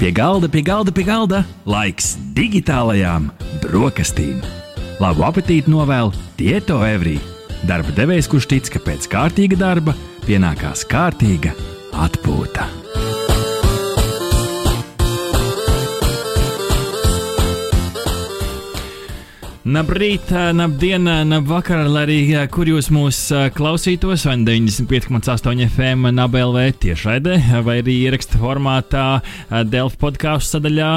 Pie galda, pie galda, pie galda laiks digitālajām brokastīm. Labu apetīti novēl Tieto Evrī. Darba devējs, kurš tic, ka pēc kārtīga darba pienākās kārtīga atpūta. Labrīt, labdien, labvakar, lai arī kur jūs mūs klausītos, vai 95,8 FM, NABLV tiešraidē, vai arī ieraksta formātā Delfa podkāstu sadaļā,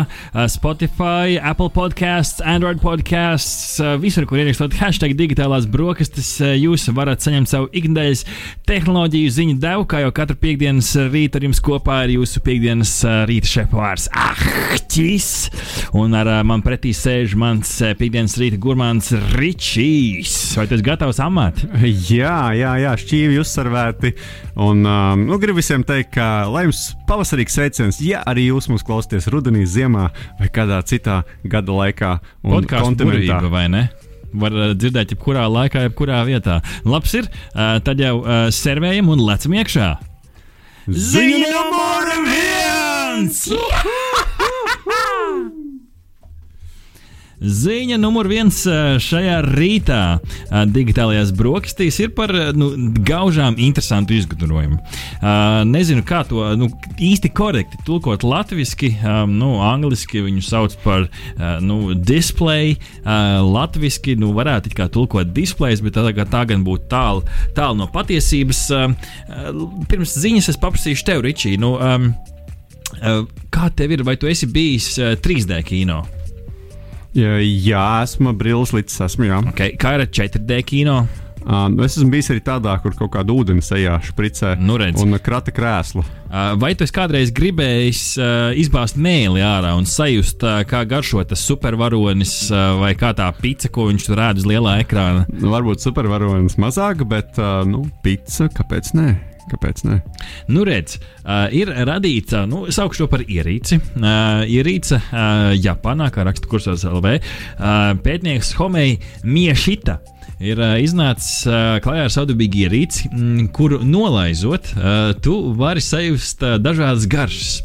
Spotify, Apple podkāsts, Android podkāsts, visur, kur ierakstot hashtag digitālās brokastis, jūs varat saņemt savu ikdienas tehnoloģiju ziņu devu, kā jau katru piekdienas rītu ar jums kopā ir jūsu piekdienas rīta šefpavārs Ahķis, un ar man pretī sēž mans piekdienas rīta gurmāns Ričijs. Vai tas gatavs amat? Jā, jā, jā šķīvi uzsvervēti. Un um, nu, gribu visiem teikt, ka lai jums pavasarīgs sveiciens, ja arī jūs mūs klausāties rudenī, ziemā vai kādā citā gada laikā. Podkāstu burvība vai ne? var dzirdēt, jebkurā laikā, jebkurā vietā. Labs ir, tad jau servējam un lecam iekšā. Ziņa numur viens! Ziņa numur viens šajā rītā digitālajās brokastīs ir par nu, gaužām interesantu izgudrojumu. Nezinu, kā to nu, īsti korekti tulkot latviešu, nu, angliski viņu sauc par nu, display, latviešu nu, varētu kā tulkot displejs, bet tā, tā gan būtu tālu tāl no patiesības. Pirms ziņas es paprasīšu tev, Ričī, nu, kā tev ir, vai tu esi bijis 3D kino? Jā, esmu brilles līdz esmu. Jā. Okay. Kā ir ar 4D kino? Um, es esmu bijis arī tādā, kur kaut kāda ūdens ejā špricē nu, redz. un krata krēslu. Uh, vai tu kādreiz gribējis uh, izbāzt mēli ārā un sajust, uh, kā garšo tas supervaronis uh, vai kā tā pica, ko viņš tur rāda uz lielā ekrāna? Nu, varbūt supervaronis mazāk, bet uh, nu, pica, kāpēc ne? Kāpēc ne? Nu, redz, uh, ir radīta, nu, saukšu to par ierīci. Uh, ierīce uh, Japānā, kā raksta kursors LV, uh, pētnieks Homei Miešita ir uh, iznācis uh, klajā ar savdabīgu ierīci, mm, kuru nolaizot, uh, tu vari sajust uh, dažādas garšas.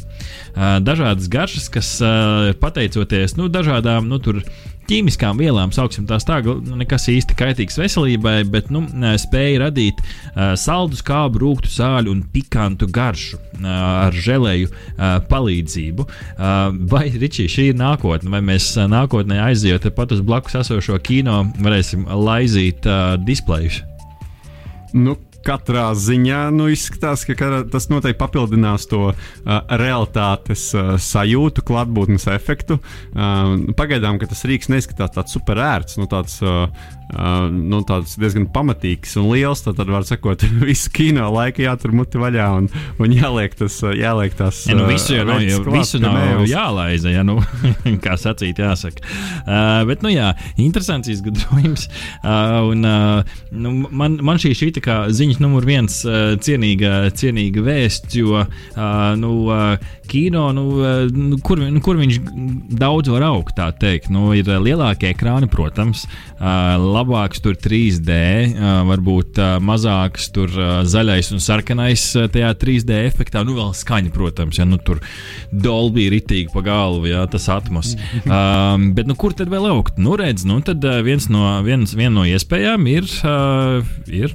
Uh, dažādas garšas, kas uh, pateicoties nu, dažādām nu, tur, ķīmiskām vielām, sauksim tās tā, nu, nekas īsti kaitīgs veselībai, bet nu, spēja radīt uh, saldu, skābu, rūkstu sāļu un pikantu garšu uh, ar žēlēju uh, palīdzību. Uh, vai Ričī, šī ir nākotne, vai mēs nākotnē aizjot pat uz blakus esošo kino, varēsim laizīt uh, displejus? Nu, katrā ziņā nu, izskatās, ka tas noteikti papildinās to uh, realitātes uh, sajūtu, klātbūtnes efektu. Uh, pagaidām, ka tas rīks neizskatās tāds super ērts, nu, tāds, uh, uh, nu, tāds diezgan pamatīgs un liels. Tad, tad var sakot, visu kino laiku jātur muti vaļā un, un jāliek tas, jāliek tas. Ja, nu, visu jau nav, jau, visu nav jālaiza, ja nu, kā sacīt, jāsaka. Uh, bet, nu jā, interesants izgudrojums. Uh, un, uh, nu, man, man šī šī tā kā ziņas numur viens uh, cienīga, cienīga vēsts, jo uh, nu, uh, kino, nu, uh, nu, kur, nu, kur viņš daudz var augt, tā teikt. Nu, ir lielākie ekrāni, protams, uh, labāks tur 3D, uh, varbūt uh, mazāks tur uh, zaļais un sarkanais uh, tajā 3D efektā, nu vēl skaņa, protams, ja nu tur Dolby ritīgi pa galvu, ja tas atmos. Um, bet nu, kur tad vēl augt? Nu, redz, nu, tad uh, viens no, viens, viena no iespējām ir, uh, ir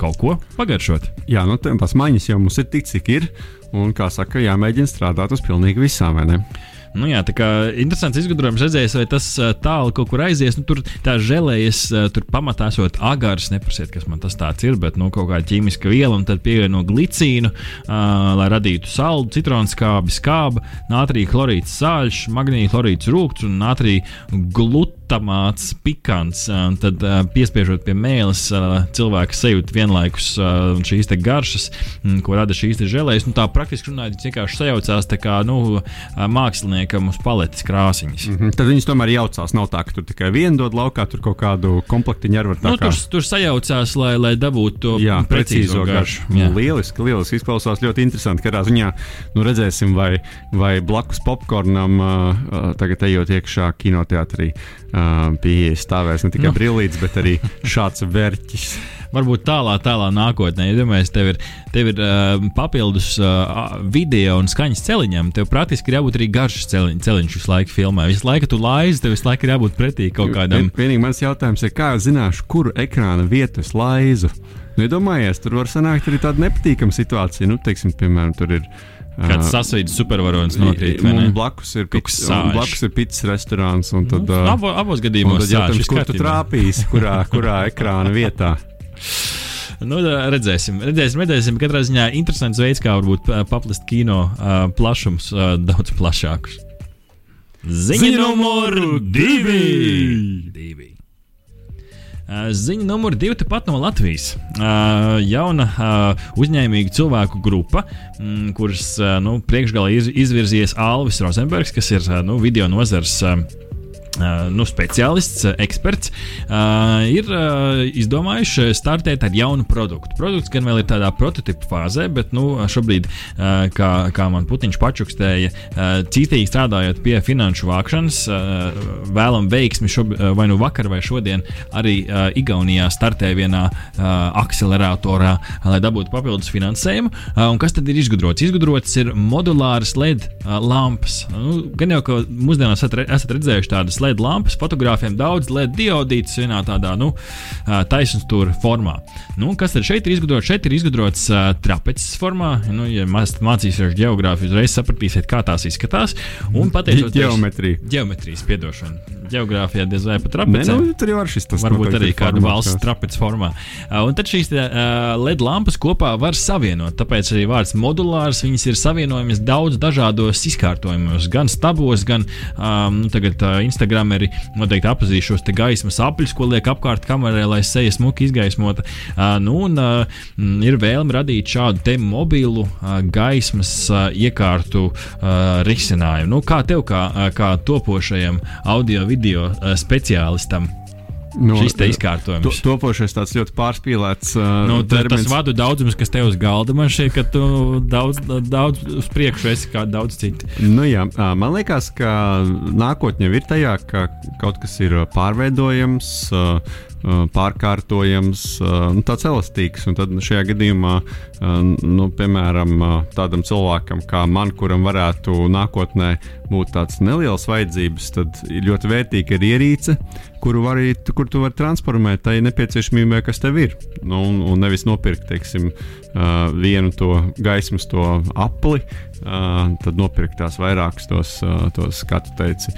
kaut ko pagaršot. Jā, nu, tās maņas jau mums ir tik, cik ir. Un, kā saka, jāmēģina strādāt uz pilnīgi visām, vai ne? Nu, jā, tā kā interesants izgudrojums redzējis, vai tas tālu kaut kur aizies. Nu, tur tā žēlējas, tur pamatā esot agars, neprasiet, kas man tas tāds ir, bet nu, kaut kāda ķīmiska viela, un tad pievieno glicīnu, uh, lai radītu saldu, citronu skābi, skāba, nātrija chlorīts sāļš, magnīja chlorīts rūkts un nātrija glutāts glutamāts, pikants, tad piespiežot pie mēlis, cilvēks sajūt vienlaikus šīs garšas, ko rada šīs žēlējas. Nu, tā praktiski runājot, vienkārši sajaucās kā nu, māksliniekam uz paletes krāsiņas. Mm -hmm. Tad viņas tomēr jaucās. Nav tā, ka tur tikai viena dod laukā, tur kaut kādu komplektiņu ar nu, kā... tur, tur sajaucās, lai, lai dabūtu to jā, precīzo garšu. garšu. Jā. Lieliski, lieliski izklausās ļoti interesanti. Katrā ziņā nu, redzēsim, vai, vai blakus popkornam uh, tagad ejot iekšā kinoteātrī. Uh, pieeja stāvēs ne tikai nu. brīvlīdz, bet arī šāds vērķis. varbūt tālā, tālā nākotnē. Ja domājies, tev ir, tev ir uh, papildus uh, video un skaņas celiņam, tev praktiski ir jābūt arī garš celiņ, celiņš visu laiku filmē. Visu laiku tu laizi, tev visu laiku ir jābūt pretī kaut kādam. Vienīgi mans jautājums ir, kā zināšu, kuru ekrāna vietu es laizu? Nu, iedomājies, tur var sanākt arī tāda nepatīkama situācija. Nu, teiksim, piemēram, tur ir. Kāds sasvīts supervaronis. Un blakus ir pits, blakus ir pits restorāns. Un tad, nu, abo, abos gadījumos tad jautājums, kur tu trāpīsi, kurā, kurā ekrāna vietā. Nu, redzēsim, redzēsim, redzēsim. Katrā ziņā interesants veids, kā varbūt paplist kino uh, plašums uh, daudz plašākus. Ziņa numur divi! divi. Ziņa numur divi tepat no Latvijas. Jauna uzņēmīga cilvēku grupa, kuras nu, priekšgalā izvirzies Alvis Rozenbergs, kas ir nu, video nozars nu, speciālists, eksperts, uh, ir uh, izdomājuši startēt ar jaunu produktu. Produkts gan vēl ir tādā prototypu fāzē, bet nu, šobrīd, uh, kā, kā man Putiņš pačukstēja, cītīgi strādājot pie finanšu vākšanas, vēlam veiksmi šob, vai nu vakar vai šodien arī Igaunijā startē vienā akceleratorā, lai dabūtu papildus finansējumu. Un kas tad ir izgudrots? Izgudrots ir modulāras LED lampas. Nu, gan jau, ka mūsdienās esat redzējuši tādas LED LED lampas, fotogrāfiem daudz LED diodītas vienā tādā nu, taisnstūra formā. Nu, kas tad šeit ir izgudrots? Šeit ir izgudrots uh, trapeces formā. Nu, ja mācīsies geogrāfiju, uzreiz sapratīsiet, kā tās izskatās. Un pateicoties geometrija. Geometrijas piedošana. Geogrāfijā diez vai pat trapecē. Nu, tur jau var šis tas varbūt arī kāda valsts trapeces formā. Uh, un tad šīs uh, LED lampas kopā var savienot. Tāpēc arī vārds modulārs. Viņas ir savienojamas daudz dažādos izkārtojumos, gan stabos, gan um, nu, tagad, uh, Instagram programmeri noteikti apzīs šos gaismas apļus, ko liek apkārt kamerai, lai seja smuki izgaismota. Uh, nu, un, uh, ir vēlme radīt šādu te mobilu uh, gaismas uh, iekārtu uh, risinājumu. Nu, kā tev, kā, kā topošajam audio video uh, speciālistam? No, Šis te izkārtojums. To, topošais tāds ļoti pārspīlēts. Uh, nu, termins. tas vadu daudzums, kas te uz galda, man šķiet, ka tu daudz, daudz uz priekšu esi kā daudz citu. Nu, jā, man liekas, ka nākotnē ir tajā, ka kaut kas ir pārveidojams. Uh, pārkārtojams, nu, tāds elastīgs. Un tad šajā gadījumā, nu, piemēram, tādam cilvēkam kā man, kuram varētu nākotnē būt tāds neliels vajadzības, tad ir ļoti vērtīga ir ierīce, kuru var arī, kur tu vari transformēt tai nepieciešamībai, kas tev ir. Nu, un, un nevis nopirkt, teiksim, vienu to gaismas to apli, tad nopirkt tās vairākas tos, tos kā tu teici,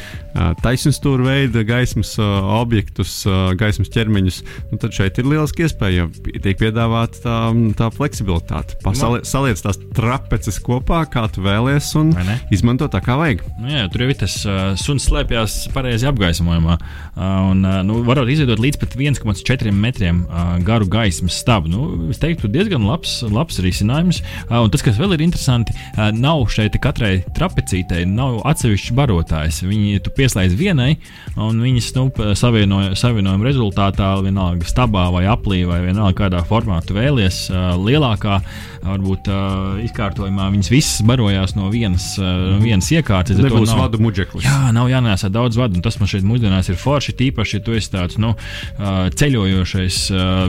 taisnstūra veida gaismas objektus, gaismas ķermeņus. Nu, tad šeit ir lieliski iespēja, ja tiek piedāvāta tā, tā fleksibilitāte. Pasali, saliec tās trapeces kopā, kā tu vēlies, un izmanto tā kā vajag. Nu, jā, tur jau ir tas suns slēpjas pareizi apgaismojumā. Un, nu, varot izveidot līdz pat 1,4 metriem garu gaismas stabu. Nu, es teiktu, diezgan labs, labs risinājums. Un tas, kas vēl ir interesanti, nav nav šeit katrai trapecītei, nav atsevišķs barotājs. Viņi tu pieslēdz vienai, un viņas nu, savienoja, savienojuma rezultātā, vienalga stabā vai aplī vai vienalga kādā formā tu vēlies, lielākā varbūt izkārtojumā viņas visas barojās no vienas, no vienas iekārtas. Tas nav, vadu muģeklis. Jā, nav jānēsā daudz vadu, un tas man šeit mūsdienās ir forši, tīpaši, ja tu esi tāds nu, ceļojošais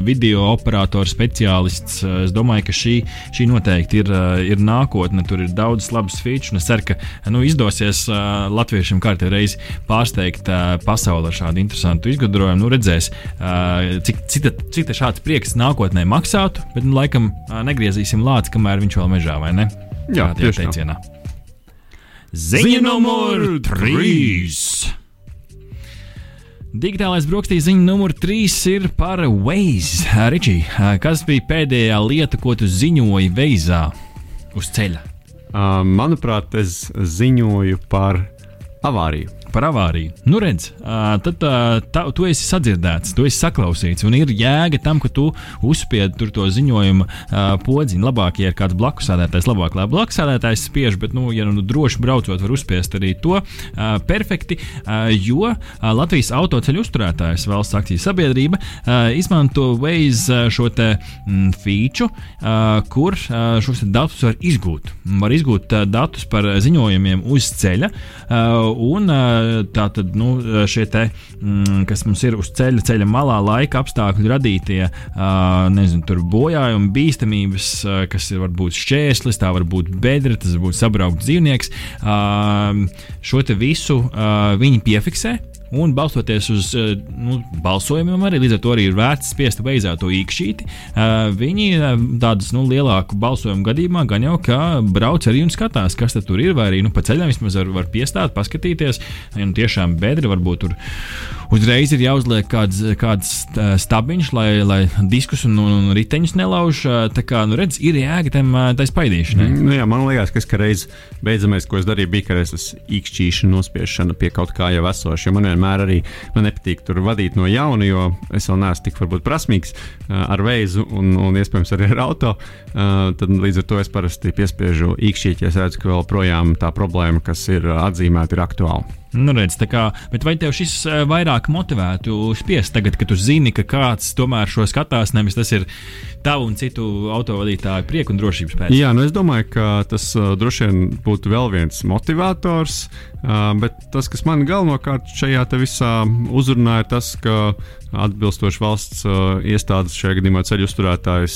video operators speciālists. Es domāju, ka šī, šī noteikti ir, ir nākotne. Tur ir daudz daudzas labas features. Es ceru, ka nu, izdosies uh, latviešiem kārtē reizi pārsteigt uh, pasauli ar šādu interesantu izgudrojumu. Nu, redzēs, uh, cik, cik, cik šāds prieks nākotnē maksātu, bet nu, laikam uh, negriezīsim lāci, kamēr viņš vēl mežā, vai ne? Jā, tā. Ziņa numur 3! Digitālais brokastīs ziņa numur 3 ir par Waze. Ričī, kas bija pēdējā lieta, ko tu ziņoji Veizā uz ceļa? Manuprāt, es ziņoju par avāriju par avāriju. Nu, redz, tad tā, tu esi sadzirdēts, tu esi saklausīts, un ir jēga tam, ka tu uzspied to ziņojumu podziņu. Labāk, ja ir kāds blakus sēdētājs, labāk, lai blakus sēdētājs spiež, bet, nu, ja nu droši braucot, var uzspiest arī to perfekti, jo Latvijas autoceļu uzturētājs valsts akciju sabiedrība izmanto Waze šo te mm, feature, kur šos datus var izgūt. Var izgūt datus par ziņojumiem uz ceļa, un tā tad nu, šie te, mm, kas mums ir uz ceļa, ceļa malā, laika apstākļu radītie, nezinu, bojājumi, bīstamības, kas ir varbūt šķērslis, tā var būt bedra, tas var būt sabraukts dzīvnieks. Šo te visu viņi piefiksē un balstoties uz eh, nu, balsojumiem, arī līdz ar to arī ir vērts spiest beidzot to īkšķīti. Eh, viņi eh, tādas nu, lielāku balsojumu gadījumā gan jau kā brauc arī un skatās, kas tur ir, vai arī nu, pa ceļam vismaz var, var piestāt, paskatīties. Ja nu, tiešām bedri varbūt tur uzreiz ir jāuzliek kāds, kāds stabiņš, lai, lai diskus un, un riteņus nelauž. Tā kā, nu, redz, ir jēga tam spaidīšanai. Mm, nu, jā, man liekas, ka tas reiz beidzamais, ko es darīju, bija ka es īkšķīšanu nospiešana pie kaut kā jau esoša. Man vienmēr arī man nepatīk tur vadīt no jauna, jo es vēl neesmu tik varbūt prasmīgs uh, ar veizu un, un iespējams arī ar auto. Uh, tad līdz ar to es parasti piespiežu īkšķīt, ja es redzu, ka vēl projām tā problēma, kas ir atzīmēta, ir aktuāla. Nu, redz, kā, bet vai tev šis eh, vairāk motivētu spiest tagad, kad tu zini, ka kāds tomēr šo skatās, nevis tas ir tavu un citu autovadītāju prieku un drošības pēc? Jā, nu es domāju, ka tas uh, droši vien būtu vēl viens motivators, uh, bet tas, kas man galvenokārt šajā visā uzrunā, ir tas, ka atbilstoši valsts iestādes, šajā gadījumā ceļu uzturētājs,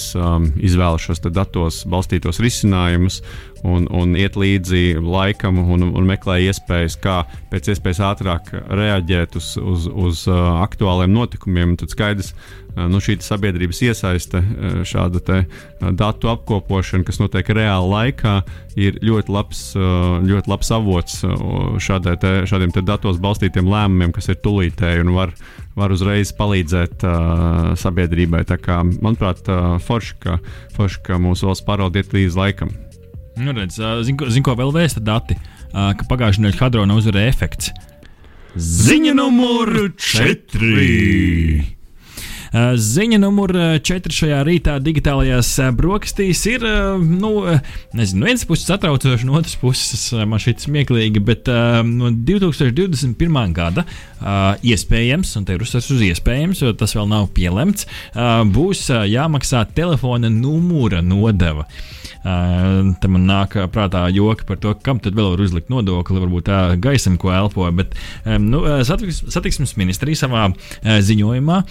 izvēlas šos datos balstītos risinājumus un, un iet līdzi laikam un, un meklē iespējas, kā pēc iespējas ātrāk reaģēt uz, uz, uz uh, aktuāliem notikumiem. Tad skaidrs, uh, nu, šī sabiedrības iesaiste, uh, šāda datu apkopošana, kas notiek reāli laikā, ir ļoti labs, ļoti labs avots šādai, te, šādiem te datos balstītiem lēmumiem, kas ir tulītēji un var var uzreiz palīdzēt uh, sabiedrībai. Kā, manuprāt, uh, forši, ka, forši, ka mūsu valsts pārvalde iet līdz laikam. Nu, redz, zin, zin, ko vēl vēsta dati, ka pagājušajā nedēļā Hadrona uzvarēja efekts. Ziņa numur 4! Eh, ziņa numur 4 šajā rītā digitālajās brokastīs ir, nu, nezinu, no vienas puses satraucoši, no otras puses man šķiet smieklīgi, bet no 2021. gada iespējams, un te ir uzsvers uz iespējams, jo tas vēl nav pielemts, būs jāmaksā telefona numura nodeva. Te man nāk prātā joki par to, kam tad vēl var uzlikt nodokli, varbūt tā gaisam, ko elpo. Bet nu, satiksmes ministrija savā ziņojumā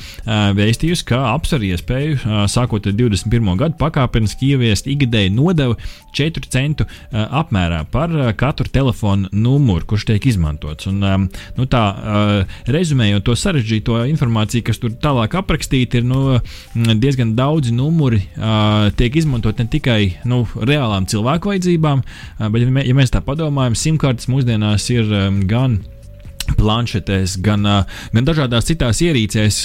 vēstījusi, ka apsver iespēju sākot ar 21. gadu pakāpeniski ieviest ikgadēju nodevu 4 centu apmērā par katru telefonu numuru, kurš tiek izmantots. Un, nu, tā, rezumējot to sarežģīto informāciju, kas tur tālāk aprakstīta, ir nu, diezgan daudzi numuri tiek izmantot ne tikai nu, reālām cilvēku vajadzībām, bet, ja mēs tā padomājam, simtkartes mūsdienās ir gan planšetēs, gan, gan dažādās citās ierīcēs,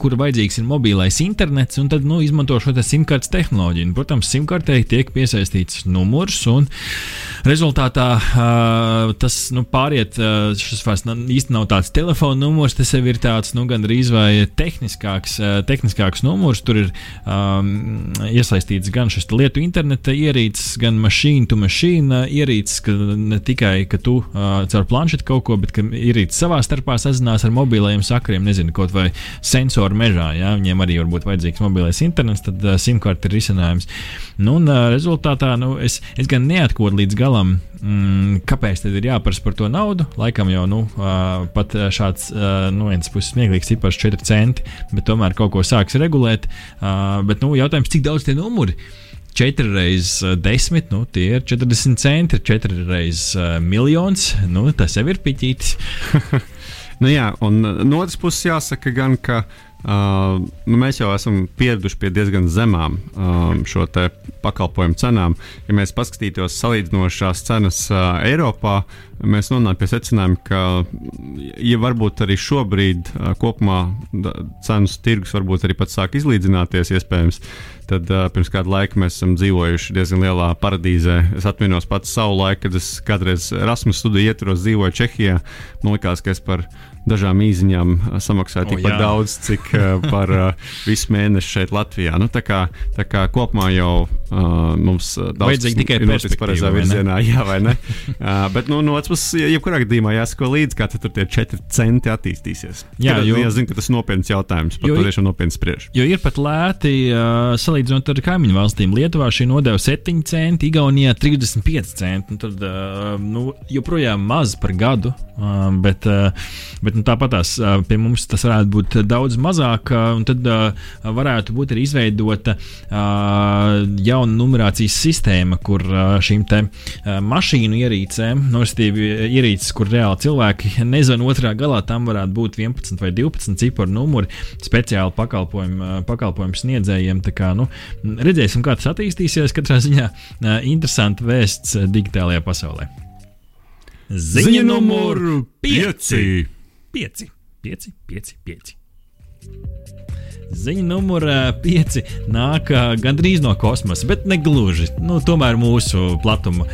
kur vajadzīgs ir mobilais internets, un tad nu, izmanto šo simtkartes tehnoloģiju. Protams, simtkartei tiek piesaistīts numurs, un rezultātā tas nu, pāriet, šis vairs īsti nav tāds telefona numurs, tas jau ir tāds nu, gandrīz vai tehniskāks, tehniskāks numurs. Tur ir um, iesaistīts gan šis lietu interneta ierīces, gan mašīnu to mašīnu ierīces, ka ne tikai ka tu caur planšetu kaut ko, bet ka ierīces savā starpā sazinās ar mobilajiem sakariem, nezinu, kaut vai sensoru mežā. Ja? Viņiem arī var būt vajadzīgs mobilais internets, tad uh, simkārta ir risinājums. Nu, un, uh, rezultātā nu, es, es gan neatkodu līdz galam, mm, kāpēc tad ir jāprasa par to naudu. Laikam jau nu, uh, pat šāds uh, no vienas puses smieklīgs cipars 4 centi, bet tomēr kaut ko sāks regulēt. Uh, bet nu, jautājums, cik daudz tie numuri? 4 reizes 10, nu, tie ir 40 centi, 4 reizes uh, miljons. Nu, tas jau ir piķītis. nu, jā, un no otras puses jāsaka, gan, ka uh, nu, mēs jau esam pieraduši pie diezgan zemām um, šo pakalpojumu cenām. Ja mēs paskatītos salīdzinošās cenas uh, Eiropā, mēs nonākam pie secinājuma, ka ja varbūt arī šobrīd uh, kopumā cenu tirgus varbūt arī pat sāk izlīdzināties, iespējams. Tad uh, pirms kāda laika mēs esam dzīvojuši diezgan lielā paradīzē. Es atminos pats savu laiku, kad es kādreiz Erasmus studiju ietvaros dzīvoju Čehijā. Man liekas, ka es par dažām īziņām samaksāja tikpat jā. daudz, cik uh, par uh, visu mēnesi šeit Latvijā. Nu, tā, kā, tā kā kopumā jau uh, mums uh, daudz Vajadzīga tikai noticis pareizā virzienā, jā vai ne? uh, bet, nu, no otras puses, jebkurā gadījumā jāsako līdzi, kā tur tie četri centi attīstīsies. Jā, jo- ja zinu, ka tas ir nopietns jautājums, par Jo- to tiešām nopietni spriež. Jo ir pat lēti, uh, salīdzinot ar kaimiņu valstīm. Lietuvā šī nodeva 7 centi, Igaunijā 35 centi. Nu, tad, uh, nu, joprojām maz par gadu, uh, bet, uh, bet nu, tāpat tās pie mums tas varētu būt daudz mazāk. Un tad varētu būt arī izveidota jauna numerācijas sistēma, kur šīm mašīnu ierīcēm, nosacīti ierīces, kur reāli cilvēki nezina otrā galā, tam varētu būt 11 vai 12 ciparu numuri speciāli pakalpojumu, pakalpojumu sniedzējiem. Tā Kā, nu, redzēsim, kā tas attīstīsies. Katrā ziņā interesanta vēsts digitālajā pasaulē. Ziņa numur 5. 5, 5, 5, 5. Ziņa numur 5 nāk ā, gandrīz no kosmosa, bet ne gluži. Nu, tomēr mūsu platuma,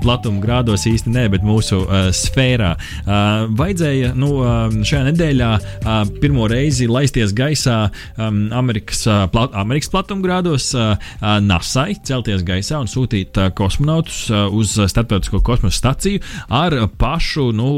platuma grādos īsti nē, bet mūsu uh, sfērā. Uh, vajadzēja nu, uh, šajā nedēļā uh, pirmo reizi laisties gaisā um, Amerikas, uh, plat, Amerikas platuma grādos, uh, uh, NASAI celties gaisā un sūtīt uh, kosmonautus uh, uz Starptautisko kosmosa staciju ar pašu nu,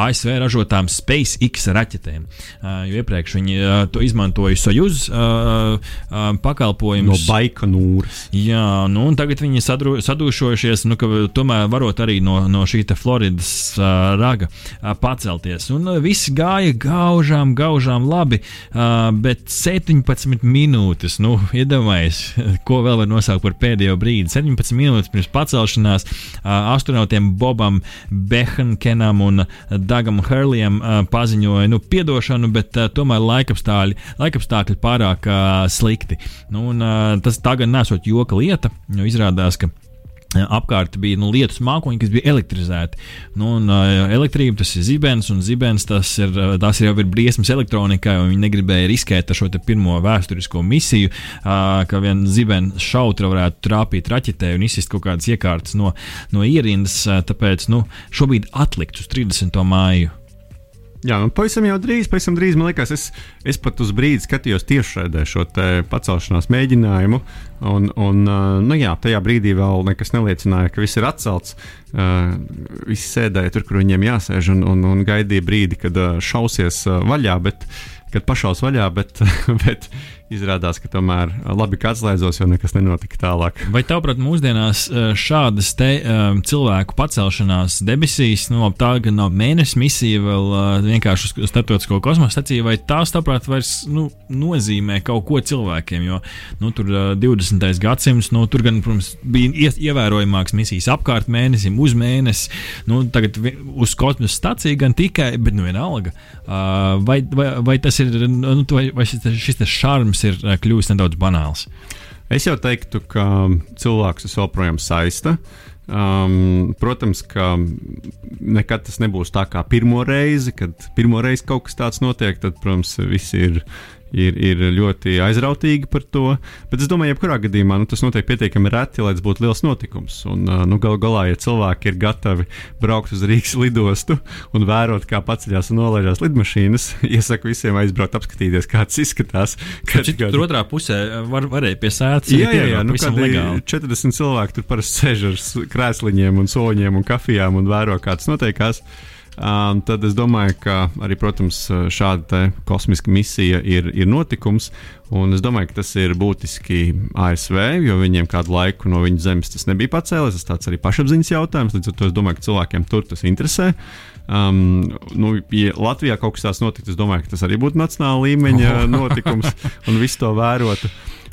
ASV ražotām SpaceX raķetēm. Uh, jo iepriekš viņi uh, to izmantoja Sojuz uh, uh, pakalpojumus. No Baikonūras. Jā, nu, un tagad viņi sadru, sadūšojušies, nu, ka tomēr varot arī no, no šī Floridas uh, raga uh, pacelties. Un uh, viss gāja gaužām, gaužām labi, uh, bet 17 minūtes, nu, iedomājieties, ko vēl var nosaukt par pēdējo brīdi. 17 minūtes pirms pacelšanās uh, astronautiem Bobam Behankenam un Dagam Hurlijam uh, paziņoja, nu, piedošanu, bet uh, tomēr laikapstākļi, laikapstākļi pārāk uh, slikti. Nu, un, uh, tas tā gan nesot joka lieta, jo izrādās, ka Apkārt bija nu, lietus mākoņi, kas bija elektrizēti. Nu, un, uh, elektrība tas ir zibens, un zibens tas, ir, tas jau ir briesmas elektronikai. Viņi negribēja riskēt ar šo pirmo vēsturisko misiju, uh, ka viena zibens šautra varētu trāpīt raķetē un izsist kaut kādas iekārtas no, no ierindas. Tāpēc nu, šobrīd atlikt uz 30. māju. Jā, un pavisam jau drīz, pavisam drīz, man liekas, es, es pat uz brīdi skatījos tiešraidē šo pacelšanās mēģinājumu. Un, un, nu jā, tajā brīdī vēl nekas neliecināja, ka viss ir atcelts. Uh, visi sēdēja tur, kur viņiem jāsēž, un, un, un gaidīja brīdi, kad uh, šausies uh, vaļā. Bet, kad pašaus vaļā, bet, bet izrādās, ka tomēr labi ka atslēdzos, jo nekas nenotika tālāk. Vai tavuprāt, mūsdienās eh, šādas te, um, cilvēku pacelšanās debesīs, nu, tā gan nav mēnesis misija, vēl uh, vienkārši uz starptautisko kosmosa staciju, vai tās, tavuprāt, vairs nu, nozīmē kaut ko cilvēkiem? Jo nu, tur uh, 20. gadsimts, nu, tur gan, protams, bija ie- ievērojamāks misijas apkārt mēnesim, uz mēnesi, nu, tagad uz kosmosa staciju gan tikai, bet nu vienalga. Uh, vai, vai, vai tas ir, nu, vai, vai šis, šis te šarms ir uh, kļuvis nedaudz banāls? Es jau teiktu, ka cilvēks tas joprojām saista. Um, protams, ka nekad tas nebūs tā kā pirmo reizi, kad pirmo reizi kaut kas tāds notiek. Tad, protams, visi ir, ir, ir ļoti aizrautīgi par to. Bet es domāju, ka jebkurā gadījumā nu, tas notiek pietiekami reti, lai tas būtu liels notikums. Un, nu, Galu galā, ja cilvēki ir gatavi braukt uz Rīgas lidostu un vērot, kā paceļās un nolaižās lidmašīnas, iesaku visiem aizbraukt, apskatīties, kā tas izskatās. Kad, Šit, tur otrā pusē var, varēja pie sēdes Jā, jā, jā nu, visam kad legāli. 40 cilvēki tur parasti sēž ar krēsliņiem, un soņiem un kafijām un vēro, kā tas notiekās. Um, tad es domāju, ka arī protams, šāda kosmiska misija ir, ir notikums. Un es domāju, ka tas ir būtiski ASV, jo viņiem kādu laiku no viņu zemes tas nebija pacēlies. Tas tāds arī pašapziņas jautājums. Līdz ar to es domāju, ka cilvēkiem tur tas interesē. Um, nu, ja Latvijā kaut kas tāds notiktu, es domāju, ka tas arī būtu nacionāla līmeņa notikums un visu to vērotu.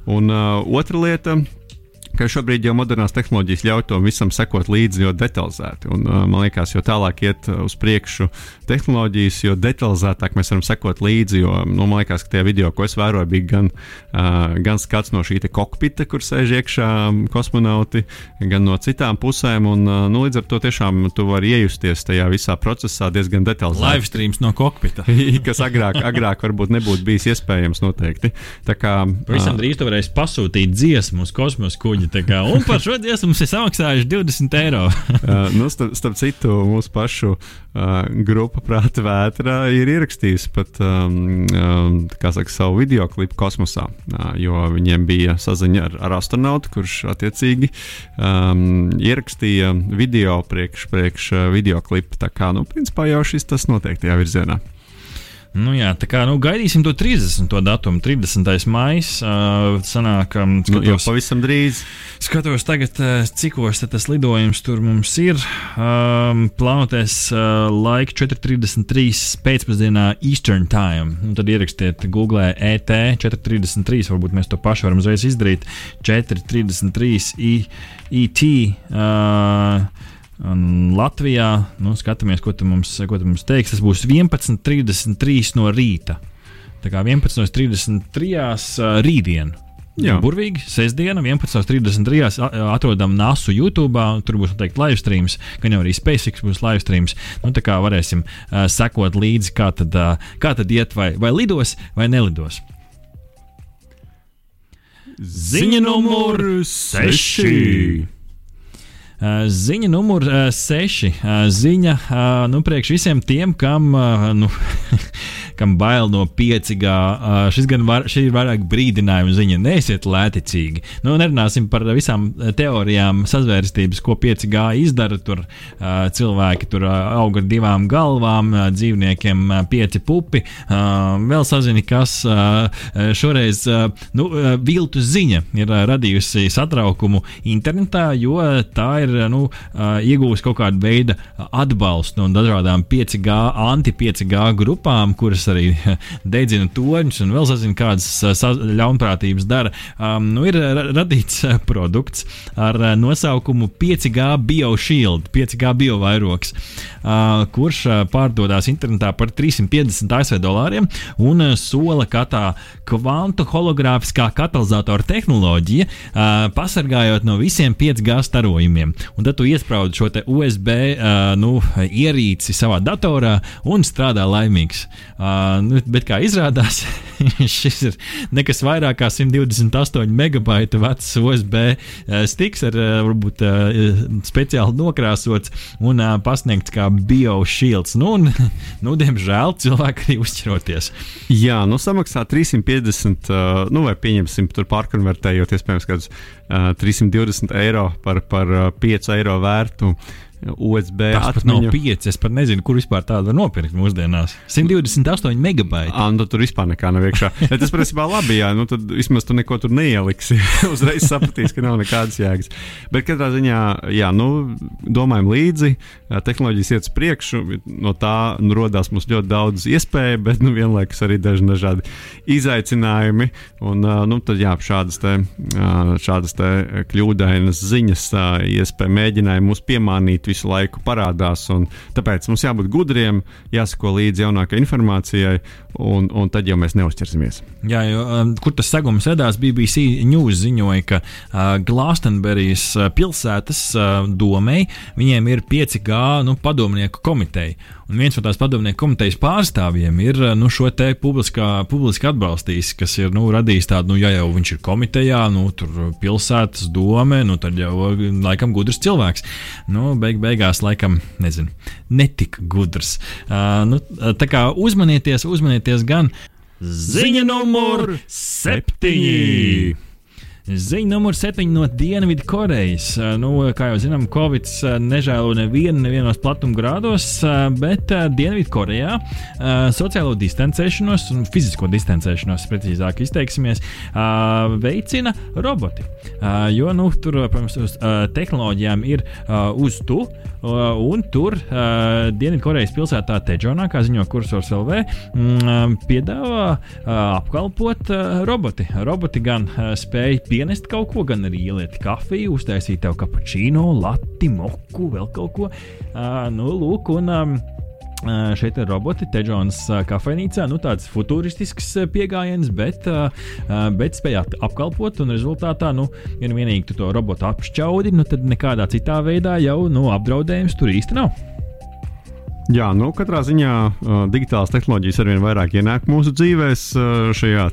Un uh, otra lieta. Ka šobrīd jau modernās tehnoloģijas ļauj tam visam sekot līdzi ļoti detalizēti. Un, uh, man liekas, jo tālāk iet uh, uz priekšu tehnoloģijas, jo detalizētāk mēs varam sekot līdzi. Jo, nu, man liekas, ka tie video, ko es vēroju, bija gan, uh, gan skats no šī kokpita, kur sēž iekšā kosmonauti, gan no citām pusēm. Un, nu, līdz ar to tiešām tu vari iejusties tajā visā procesā diezgan detalizēti. Live streams no kokpita. kas agrāk, agrāk varbūt nebūtu bijis iespējams noteikti. Tā kā Pavisam drīz tu varēsi pasūtīt dziesmu uz kosmosa kuģa. Un par šo dziesmu mums ir samaksājuši 20 eiro. uh, nu, starp, starp citu, mūsu pašu uh, grupa Prāta vētra ir ierakstījusi pat um, um, saka, savu video klipu kosmosā, uh, jo viņiem bija saziņa ar, ar astronautu, kurš attiecīgi um, ierakstīja video priekš, priekš video klipu. Tā kā, nu, principā jau šis tas noteikti tajā virzienā. Nu, jā, tā kā nu, gaidīsim to 30. datumu, 30. maija. Uh, sanāk, um, skatos, nu, jau pavisam drīz. Skatos, tagad, uh, cikos tas lidojums tur mums ir. Um, plānoties uh, laika 4.33 pēcpusdienā Eastern Time. Un tad ierakstiet Google ET 4.33. Varbūt mēs to pašu varam uzreiz izdarīt. 4.33 ET. Uh, Un Latvijā nu, skatāmies, ko tu mums, ko tu mums teiks. Tas būs 11.33 no rīta. Tā kā 11.33 uh, rītdien. Jā, burvīgi. Sestdiena, 11.33. atrodam NASU YouTube. Tur būs noteikti live streams, gan jau arī SpaceX būs live streams. Nu, tā kā varēsim uh, sekot līdzi, kā tad, uh, kā tad iet, vai, vai lidos, vai nelidos. Ziņa numur 6. Ziņa numur 6. Ziņa nu, priekš visiem tiem, kam. Nu, kam bail no 5G. Uh, šis gan var, šī ir vairāk brīdinājuma ziņa. Neesiet lēticīgi. Nu, nerunāsim par visām teorijām sazvērstības, ko 5G izdara. Tur cilvēki tur aug ar divām galvām, dzīvniekiem pieci pupi. Vēl sazini, kas šoreiz nu, uh, viltu ziņa ir radījusi satraukumu internetā, jo tā ir nu, iegūst kaut kādu veidu atbalstu no dažādām 5G, anti-5G grupām, kuras arī dedzina toņus un vēl zina, kādas ļaunprātības dara. Um, nu, ir radīts produkts ar nosaukumu 5G BioShield, 5G biovairoks, uh, kurš pārdodas internetā par 350 ASV dolāriem un sola, ka tā kvantu hologrāfiskā katalizatora tehnoloģija uh, pasargājot no visiem 5G starojumiem. Un tad tu iesprādi šo USB uh, nu, ierīci savā datorā un strādā laimīgs. Uh, bet kā izrādās, šis ir nekas vairāk kā 128 megabaitu vecs USB stiks, ar varbūt speciāli nokrāsots un pasniegts kā BioShields. Nu, un, nu, diemžēl cilvēki arī uzķeroties. Jā, nu samaksā 350, nu vai pieņemsim, tur pārkonvertējot iespējams kādus 320 eiro par, par 5 eiro vērtu. USB tas nav 5. Es pat nezinu, kur vispār tādu var nopirkt mūsdienās. 128 megabaiti. Ah, nu, tur vispār nekā nav iekšā. Ja tas principā labi, jā, nu tad vismaz tu neko tur neieliksi. Uzreiz sapratīs, ka nav nekādas jēgas. Bet katrā ziņā, jā, nu, domājam līdzi, tehnoloģijas iet uz priekšu, no tā nu, rodās mums ļoti daudz iespēju, bet nu, vienlaikus arī daži dažādi izaicinājumi. Un, nu, tad, jā, šādas, te, šādas te kļūdainas ziņas, iespēja mēģināja mūs piemānīt visu laiku parādās. Tāpēc mums jābūt gudriem, jāsako līdzi jaunākajai informācijai, un, un tad jau mēs neuzķersimies. Jā, jo, um, kur tas segums radās, BBC News ziņoja, ka uh, Glastonberijas uh, pilsētas uh, domei viņiem ir 5G nu, padomnieku komiteja. Un viens no tās padomnieku komitejas pārstāvjiem ir uh, nu, šo te publiskā, publiski atbalstījis, kas ir nu, radījis tādu, nu, ja jau viņš ir komitejā, nu, tur pilsētas dome, nu, tad jau uh, laikam gudrs cilvēks. Nu, beig, beigās, laikam, nezinu, netika gudrs. Uh, nu, tā kā uzmanieties, uzmanieties gan ziņa numur septiņi! Ziņa numur 7 no Dienvidu Korejas. Nu, kā jau zinām, Covid nežēlo nevienu, nevienos platumgrādos, bet Dienvidu Korejā sociālo distancēšanos un fizisko distancēšanos, precīzāk izteiksimies, veicina roboti. Jo nu, tur, protams, uz tehnoloģijām ir uz tu, un tur Dienvidkorejas pilsētā Teģonā, kā ziņo kursors LV, piedāvā apkalpot roboti. Roboti gan spēj pienest kaut ko, gan arī ieliet kafiju, uztaisīt tev kapučīnu, lati, moku, vēl kaut ko. Uh, nu, lūk, un, um, Uh, šeit ir roboti, Teģonas kafejnīcā. Nu, tāds futuristisks uh, pieejams, bet, bet spēja apkalpot. Un rezultātā, nu, ja nu vienīgi tu to robotu apšķaudi, nu, tad nekādā citā veidā jau nu, apdraudējums tur īsti nav. Jā, nu, katrā ziņā uh, digitālās tehnoloģijas arvien vairāk ienāk mūsu dzīvēs uh, šajā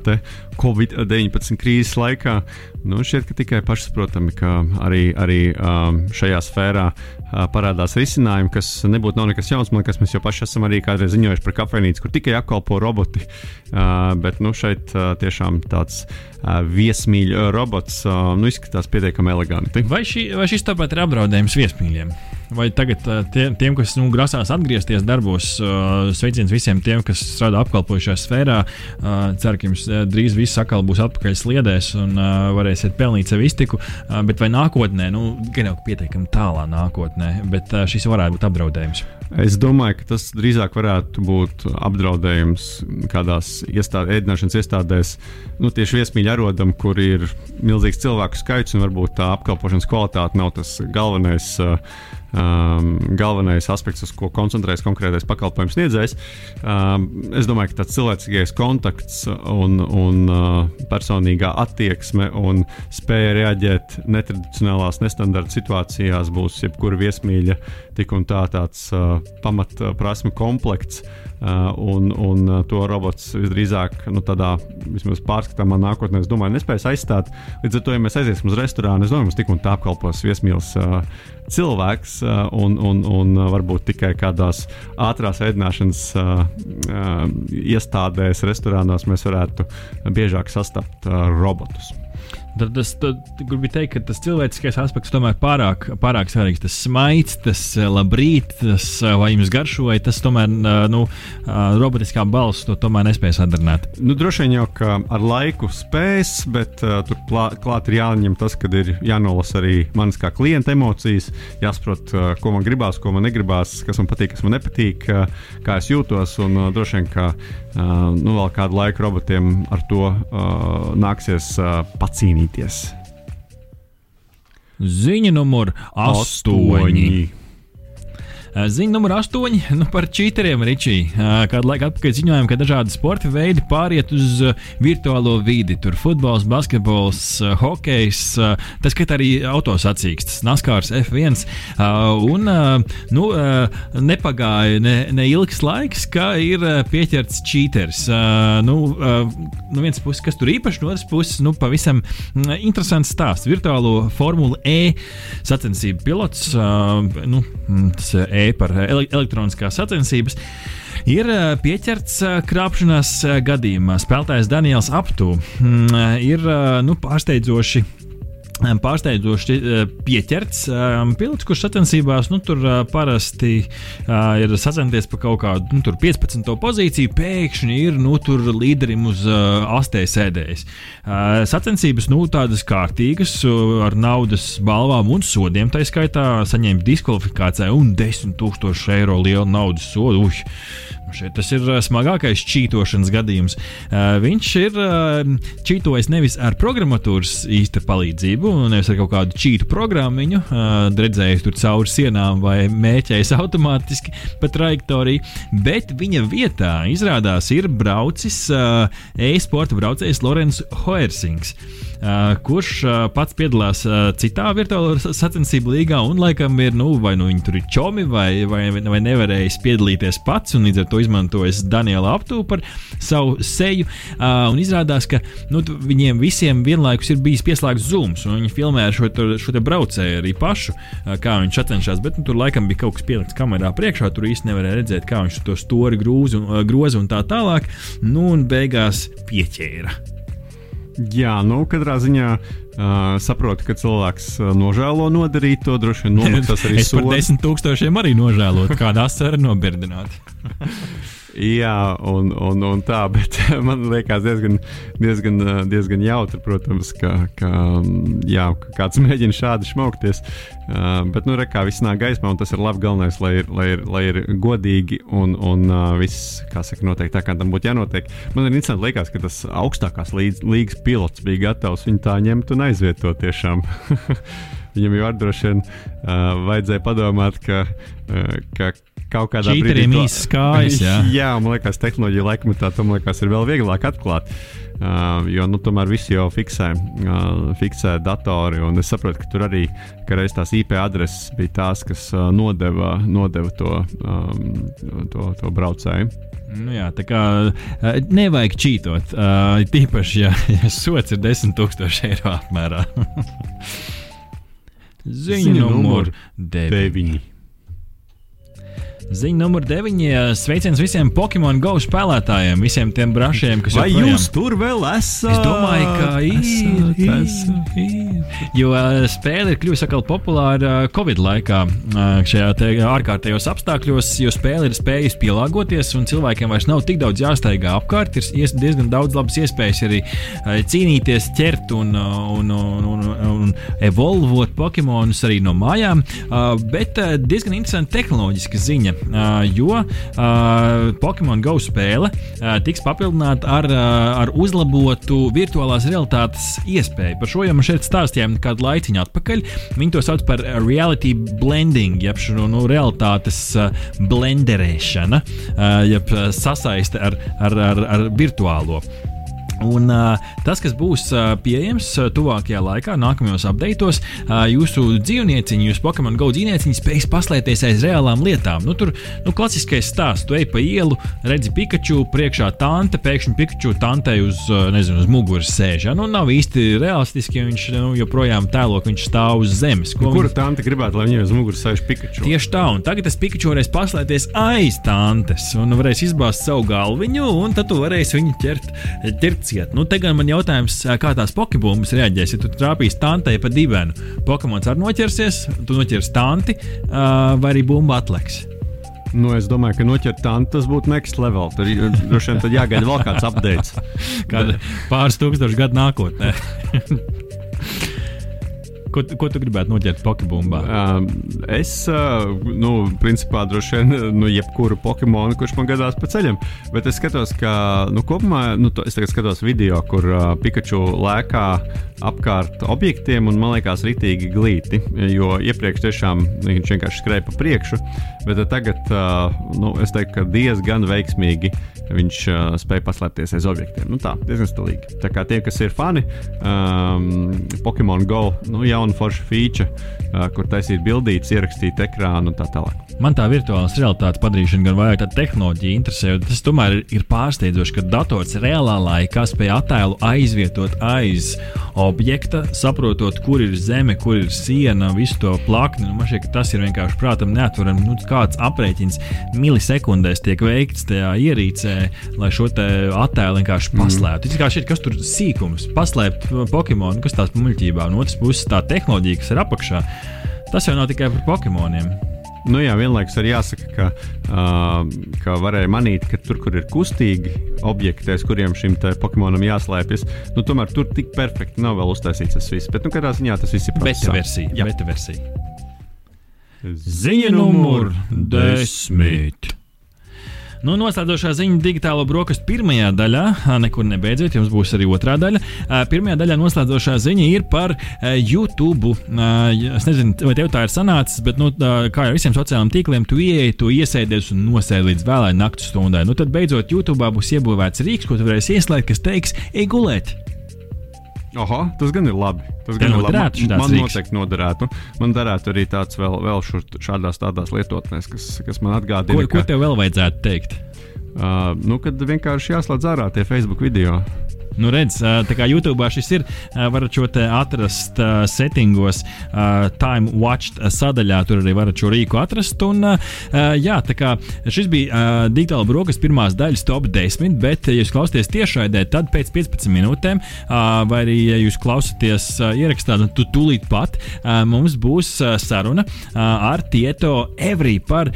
Covid-19 krīzes laikā. Nu, šķiet, ka tikai pašsaprotami, ka arī, arī um, šajā sfērā uh, parādās risinājumi, kas nebūtu nav nekas jauns. Man liekas, mēs jau paši esam arī kādreiz ziņojuši par kafejnīcu, kur tikai apkalpo roboti. Uh, bet nu, šeit uh, tiešām tāds viesmīļu robots nu, izskatās pietiekami eleganti. Vai, šī, vai šis tāpat ir apdraudējums viesmīļiem? Vai tagad tie, tiem, kas nu, grasās atgriezties darbos, sveiciens visiem tiem, kas strādā apkalpošajā sfērā. Ceru, ka jums drīz viss atkal būs atpakaļ sliedēs un varēsiet pelnīt sev iztiku. Bet vai nākotnē, nu, gan jau pietiekami tālā nākotnē, bet šis varētu būt apdraudējums? Es domāju, ka tas drīzāk varētu būt apdraudējums kādās iestād, ēdināšanas iestādēs, nu, tieši viesmīļa arodam, kur ir milzīgs cilvēku skaits un varbūt tā apkalpošanas kvalitāte nav tas galvenais. Uh, um, galvenais aspekts, uz ko koncentrējas konkrētais pakalpojums sniedzējs. Um, es domāju, ka tāds cilvēcīgais kontakts un, un uh, personīgā attieksme un spēja reaģēt netradicionālās, nestandarta situācijās būs jebkura viesmīļa tik un tā tāds uh, pamatprasmu komplekts. Uh, un, un uh, to robots visdrīzāk nu, tādā vismaz pārskatāmā nākotnē, es domāju, nespēs aizstāt. Līdz ar to, ja mēs aiziesim uz restorānu, es domāju, mums tik un tā apkalpos viesmīlis uh, cilvēks, un, un, un varbūt tikai kādās ātrās ēdināšanas iestādēs, restorānos mēs varētu biežāk sastapt robotus. Tad es gribu teikt, ka tas cilvēciskais aspekts tomēr pārāk, pārāk svarīgs. Tas smaids, tas eh, labrīt, tas eh, vai jums garšoja, tas tomēr eh, nu, robotiskā balss to tomēr nespēja sadarīt. Nu, droši vien jau ka ar laiku spēs, bet uh, tur klāt ir jāņem tas, ka ir jānolasa arī manas kā klienta emocijas, jāsaprot, uh, ko man gribās, ko man negribās, kas man patīk, kas man nepatīk, uh, kā es jūtos. Un uh, droši vien, ka nu, vēl kādu laiku robotiem ar to uh, nāksies uh, pacīnīties cīnīties. Ziņa numur 8. Ziņa numur 8 nu, par čīteriem, Ričī. Kādu laiku atpakaļ ziņojām, ka dažādi sporta veidi pāriet uz virtuālo vidi. Tur futbols, basketbols, hokejs, tas skat arī autosacīkstas, NASCARs F1. Un nu, nepagāja ne, ne ilgs laiks, kā ir pieķerts čīters. Nu, no vienas puses, kas tur īpaši, no otras puses, nu, pavisam interesants stāsts. Virtuālo Formula E sacensību pilots, nu, tas E par elektroniskās sacensības. Ir pieķerts krāpšanās gadījumā. Spēlētājs Daniels Aptū mm, ir nu, pārsteidzoši pārsteidzoši pieķerts pilots, kurš sacensībās nu, tur parasti ir sacenties par kaut kādu nu, 15. pozīciju, pēkšņi ir nu, līderim uz astē sēdējis. Sacensības nu, tādas kārtīgas, ar naudas balvām un sodiem, tā skaitā saņēma diskvalifikāciju un 10 000 eiro lielu naudas sodu. Uš. Šeit tas ir smagākais čītošanas gadījums. Viņš ir čītojis nevis ar programmatūras īsta palīdzību, nevis ar kaut kādu čītu programmiņu, redzējis tur cauri sienām vai mēķējis automātiski pa trajektoriju, bet viņa vietā izrādās ir braucis e-sporta braucējs Lorenz Hoersings. Uh, kurš uh, pats piedalās uh, citā virtuālā sacensību līgā, un laikam ir, nu, vai nu viņi tur ir čomi, vai, vai, vai nevarējis piedalīties pats, un līdz ar to izmantojis Daniela aptūpu par savu seju. Un izrādās, ka nu, viņiem visiem vienlaikus ir bijis pieslēgts zooms, un viņi filmē šo, šo te braucēju arī pašu, kā viņš atcenšas, bet nu, tur laikam bija kaut kas pielikts kamerā priekšā, tur īsti nevarēja redzēt, kā viņš to stori grūzi un, groza un tā tālāk, nu, un beigās pieķēra. Jā, nu, katrā ziņā uh, saprotu, ka cilvēks nožēlo nodarīt to droši vien nomaksās arī sodu. Es par desmit tūkstošiem arī nožēlotu, kādā asara nobirdināt. Jā, un, un, un tā, bet man liekas diezgan, diezgan, diezgan jautri, protams, ka, ka, jā, kāds mēģina šādi šmaukties. Bet, nu, rekā viss nāk gaismā, un tas ir labi. Galvenais, lai ir, lai ir, lai ir godīgi un, un viss, kā saka, notiek tā, kā tam būtu jānotiek. Man ir interesanti, liekas, ka tas augstākās līgas pilots bija gatavs viņu tā ņemt un aizvietot tiešām. Viņam jau droši vien uh, vajadzēja padomāt, ka, uh, ka kaut kādā brīdī. Čīteriem īsas kājas, jā. jā, man liekas, tehnoloģija laikmetā tam liekas ir vēl vieglāk atklāt. Uh, jo nu, tomēr visi jau fiksē, uh, fiksē datori. Es saprotu, ka tur arī ka tās IP adreses bija tās, kas uh, nodeva, nodeva to, um, to, to braucēju. Nu jā, tā kā nevajag čītot. Uh, tīpaši, ja, ja sots ir 10,000 eiro apmērā. Ziņa numur 9. 9. Ziņa numur 9. Sveiciens visiem Pokemon Go spēlētājiem, visiem tiem brašiem, kas Vai joprojām... jūs tur vēl esat? Es domāju, ka ir. Esat, ir. Jo spēle ir kļuvusi atkal populāra Covid laikā, šajā ārkārtējos apstākļos, jo spēle ir spējusi pielāgoties, un cilvēkiem vairs nav tik daudz jāsteigā apkārt. Ir diezgan daudz labas iespējas arī cīnīties, ķert un, un, un, un, un evolvot Pokemonus arī no mājām. Bet diezgan interesanta tehnoloģiska ziņa jo Pokemon Go spēle tiks papildināta ar, ar uzlabotu virtuālās realitātes iespēju. Par šo jau mēs šeit stāstījām kādu laiciņu atpakaļ. Viņi to sauc par reality blending, jeb šo nu, realitātes blenderēšana, jeb sasaiste ar, ar, ar, ar virtuālo. Un, uh, tas, kas būs uh, pieejams uh, tuvākajā laikā, nākamajos uh, jūsu dzīvnieciņi, jūsu Pokemon Go dzīvnieciņi spēs paslēpties aiz reālām lietām. Nu, tur nu, klasiskais stāsts, tu ej pa ielu, redzi Pikachu, priekšā tante, pēkšņi Pikachu tantei uz, nezinu, uz muguras sēž. Ja? Nu, nav īsti realistiski, ja viņš nu, joprojām tēlo, ka viņš stāv uz zemes. Ko Kura viņa... tante gribētu, lai viņai uz muguras sēž Pikachu? Tieši tā, un tagad tas Pikachu varēs paslēpties aiz tantes un varēs izbāzt savu galviņu, un tad tu varēsi viņu ķert. ķert ciet. Nu, te gan man jautājums, kā tās pokebumbas reaģēs. Ja tu trāpīsi tantei pa dibenu, Pokemons arī noķersies, tu noķers tanti vai arī bumba atliks. Nu, es domāju, ka noķert tādu tas būtu next level. Tur droši vien jāgaida vēl kāds updates. Kāda pāris tūkstošu gadu nākotnē. Ko, ko tu gribētu noķert Pokemonā? Uh, es, uh, nu, principā, droši vien, nu, jebkuru Pokemonu, kurš man gadās pa ceļam. Bet es skatos, ka, nu, kopumā, nu, to, es tagad skatos video, kur uh, Pikachu lēkā apkārt objektiem, un man liekas, ritīgi glīti. Jo iepriekš tiešām viņš vienkārši skrēja pa priekšu, bet tagad, nu, es teiktu, ka diezgan veiksmīgi viņš spēja paslēpties aiz objektiem. Nu, tā, diezgan stilīgi. Tā kā tie, kas ir fani, um, Pokemon Go, nu, jauna forša feature, uh, kur taisīt bildītas, ierakstīt ekrānu un tā tālāk. Man tā virtuālās realitātes padarīšana gan vairāk tāda tehnoloģija interesē, jo tas tomēr ir, pārsteidzoši, ka dators reālā laikā spēj attēlu aizvietot aiz objekta, saprotot, kur ir zeme, kur ir siena, visu to plakni. Nu, man ka tas ir vienkārši prātam neatverami. Nu, kāds aprēķins milisekundēs tiek veikts tajā ierīcē, lai šo attēlu vienkārši mhm. paslēptu. Mm. Kā šeit, kas tur sīkums, paslēpt Pokemonu, kas tās muļķībā, no otras puses tā tehnoloģija, kas ir apakšā. Tas jau nav tikai par Pokemoniem. Nu jā, vienlaikus arī jāsaka, ka, uh, ka varēja manīt, ka tur, kur ir kustīgi objekti, aiz kuriem šim Pokemonam jāslēpjas, nu, tomēr tur tik perfekti nav vēl uztaisīts tas viss. Bet, nu, kādā ziņā tas viss ir. Beta versija. Ziņa numur desmit. Nu, noslēdzošā ziņa digitālo brokastu pirmajā daļā, nekur nebeidziet, jums būs arī otrā daļa. Pirmajā daļā noslēdzošā ziņa ir par YouTube. Es nezinu, vai tev tā ir sanācis, bet, nu, kā jau visiem sociālajiem tīkliem, tu ieeji, tu iesēdies un nosēdi līdz vēlai naktas stundai. Nu, tad beidzot YouTube būs iebūvēts rīks, ko tu varēsi ieslēgt, kas teiks, ej gulēt! Oho, tas gan ir labi. Tas gan ir labi. Man, man noteikti noderētu. Man derētu arī tāds vēl, vēl šur, šādās tādās lietotnēs, kas, kas man atgādina. Ko, ko tev vēl vajadzētu teikt? Uh, nu, kad vienkārši jāslēdz ārā tie Facebook video. Nu, redz, tā kā YouTube šis ir, varat šo te atrast settingos, time watched sadaļā, tur arī varat šo rīku atrast. Un, jā, tā kā šis bija digitāla brokas pirmās daļas top 10, bet, ja jūs klausāties tiešraidē, tad pēc 15 minūtēm, vai arī, ja jūs klausāties ierakstā, tad tu tūlīt pat mums būs saruna ar Tieto Evri par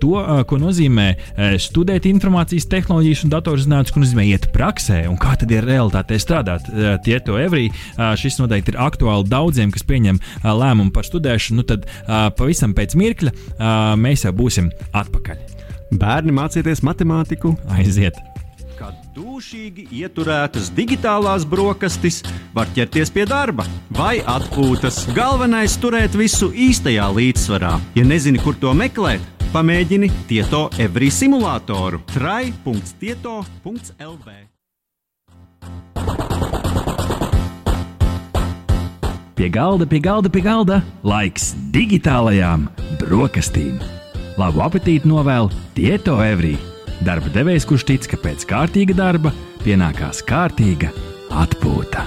to, ko nozīmē studēt informācijas tehnoloģijas un datorzinātnes, ko nozīmē iet praksē un kā tad ir realitātē strādāt. Eh, tie to evrī, eh, šis noteikti ir aktuāli daudziem, kas pieņem eh, lēmumu par studēšanu. Nu tad pavisam pēc mirkļa mēs jau būsim atpakaļ. Bērni mācieties matemātiku. Aiziet! Kad dūšīgi ieturētas digitālās brokastis, var ķerties pie darba vai atpūtas. Galvenais - turēt visu īstajā līdzsvarā. Ja nezini, kur to meklēt, pamēģini Tieto Every simulātoru. trai.tieto.lv Pie galda, pie galda, pie galda laiks digitālajām brokastīm. Labu apetīti novēl Tieto Evrī. Darba devējs, kurš tic, ka pēc kārtīga darba pienākās kārtīga atpūta.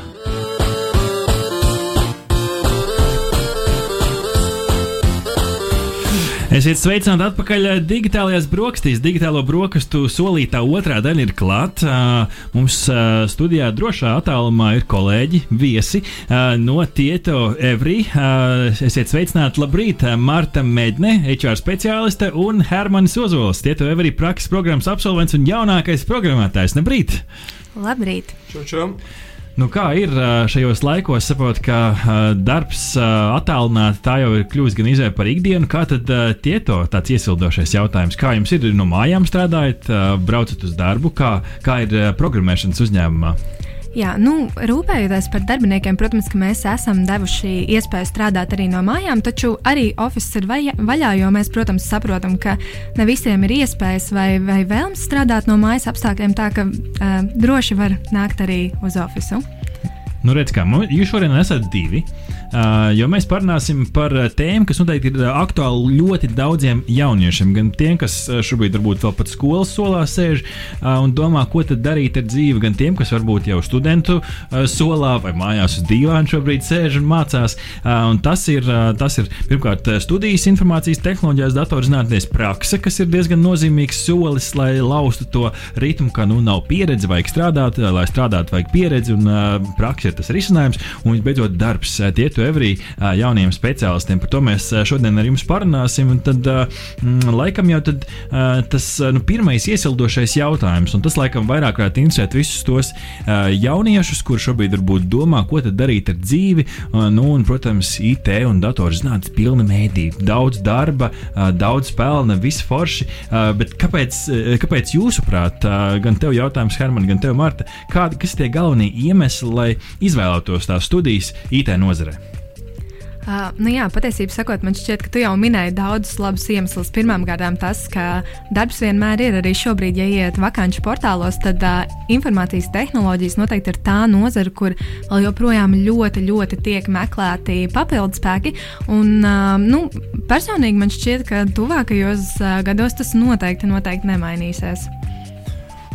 Esiet sveicināti atpakaļ digitālajās brokastīs. Digitālo brokastu solītā otrā daļa ir klāta. Mums studijā drošā attālumā ir kolēģi, viesi no Tieto Evri. Esiet sveicināti, labrīt, Marta Medne, HR speciāliste un Hermanis Ozols, Tieto Evri prakses programmas absolvents un jaunākais programmētājs. Labrīt! Labrīt! Čau, čau. Nu, kā ir šajos laikos, saprotu, ka darbs attālināti tā jau ir kļuvis gan izvēle par ikdienu. Kā tad tieto tāds iesildošais jautājums? Kā jums ir no mājām strādājot, braucat uz darbu, kā, kā ir programmēšanas uzņēmumā? Jā, nu, rūpējoties par darbiniekiem, protams, ka mēs esam devuši iespēju strādāt arī no mājām, taču arī oficiāls ir vaļā, vaļā, jo mēs, protams, saprotam, ka ne visiem ir iespējas vai, vai vēlmes strādāt no mājas apstākļiem, tā ka uh, droši var nākt arī uz oficiālu. Nu, redz, kā jūs šodien esat divi. Uh, jo mēs parunāsim par tēmu, kas noteikti ir aktuāla ļoti daudziem jauniešiem. Gan tiem, kas šobrīd varbūt vēl pat skolas solā sēž un domā, ko tad darīt ar dzīvi, gan tiem, kas varbūt jau studentu solā vai mājās uz dīvāna šobrīd sēž un mācās. Un tas, ir, tas ir pirmkārt studijas informācijas tehnoloģijās, datorzinātnēs prakse, kas ir diezgan nozīmīgs solis, lai laustu to ritmu, ka nu nav pieredze, vajag strādāt, lai strādātu, vajag pieredzi un praksa ir tas risinājums. Un visbeidzot, darbs. Tie Lietu Evrī jauniem speciālistiem. Par to mēs šodien ar jums parunāsim. Un tad, mm, laikam jau tad, tas nu, pirmais iesildošais jautājums, un tas laikam vairāk varētu interesēt visus tos jauniešus, kuriem šobrīd varbūt domā, ko darīt ar dzīvi. Nu, un, protams, IT un datorzinātnes pilna mēdī. Daudz darba, daudz pelna, viss forši. Bet kāpēc, kāpēc jūsuprāt, gan tev jautājums, Herman, gan tev, Marta, kādi ir tie galvenie iemesli, lai izvēlētos tās studijas IT nozarē? Uh, nu jā, patiesībā sakot, man šķiet, ka tu jau minēji daudzus labus iemeslus. Pirmkārt, tas, ka darbs vienmēr ir arī šobrīd, ja iet vakanču portālos, tad uh, informācijas tehnoloģijas noteikti ir tā nozara, kur vēl joprojām ļoti, ļoti tiek meklēti papildus spēki. Un, uh, nu, personīgi man šķiet, ka tuvākajos uh, gados tas noteikti, noteikti nemainīsies.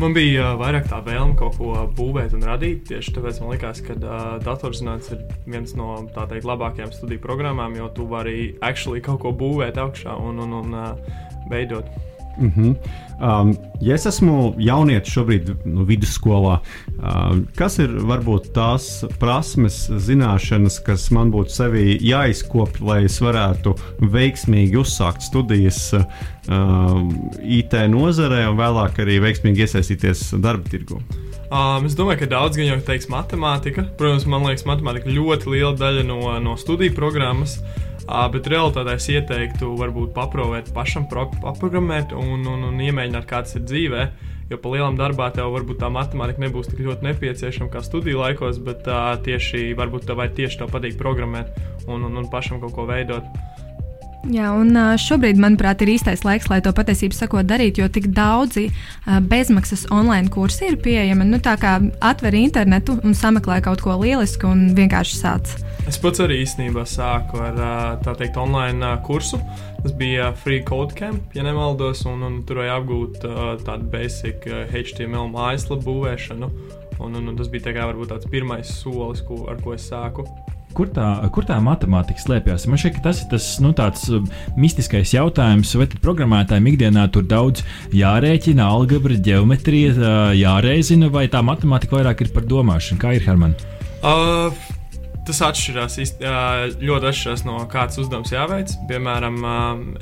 Man bija vairāk tā vēlme kaut ko būvēt un radīt. Tieši tāpēc man liekas, ka uh, datorzinātnes ir viens no teikt, labākajām studiju programmām, jo tu vari actually kaut ko būvēt augšā un, un, un uh, veidot. Mm -hmm. Um, ja es esmu jaunietis šobrīd nu, vidusskolā, uh, kas ir varbūt tās prasmes, zināšanas, kas man būtu sevī jāizkopja, lai es varētu veiksmīgi uzsākt studijas uh, IT nozarē un vēlāk arī veiksmīgi iesaistīties darba tirgu? Um, es domāju, ka daudz gan jau teiks matemātika. Protams, man liekas, matemātika ļoti liela daļa no, no studiju programmas. Uh, Uh, bet realitātē es ieteiktu, varbūt paprovēt pašam, paprogrammēt un, un, un iemēģināt, kā tas ir dzīvē. Jo pa lielam darbā tev varbūt tā matemātika nebūs tik ļoti nepieciešama kā studiju laikos, bet uh, tieši varbūt tev vajag tieši to patīk programmēt un, un, un pašam kaut ko veidot. Jā, un šobrīd, manuprāt, ir īstais laiks, lai to patiesībā sakot darīt, jo tik daudzi bezmaksas online kursi ir pieejami. Nu, tā kā atver internetu un sameklē kaut ko lielisku un vienkārši sāc. Es pats arī īstenībā sāku ar teikt online kursu. Tas bija Free Code Camp, ja nemaldos, un, un tur vajag apgūt tādu basic HTML mājaslapu būvēšanu. Un, un, un tas bija tā kā, varbūt tāds pirmais solis, ko, ar ko es sāku. Kur tā, kur tā matemātika slēpjas? Man šķiet, ka tas ir tas nu, um, mistiskais jautājums, vai programmētājiem ikdienā tur daudz jārēķina, algebra, geometrija, jāreizina, vai tā matemātika vairāk ir par domāšanu? Kā ir Herman? Uh, tas atšķirās ļoti atšķirās no kādas uzdevums jāveic. Piemēram,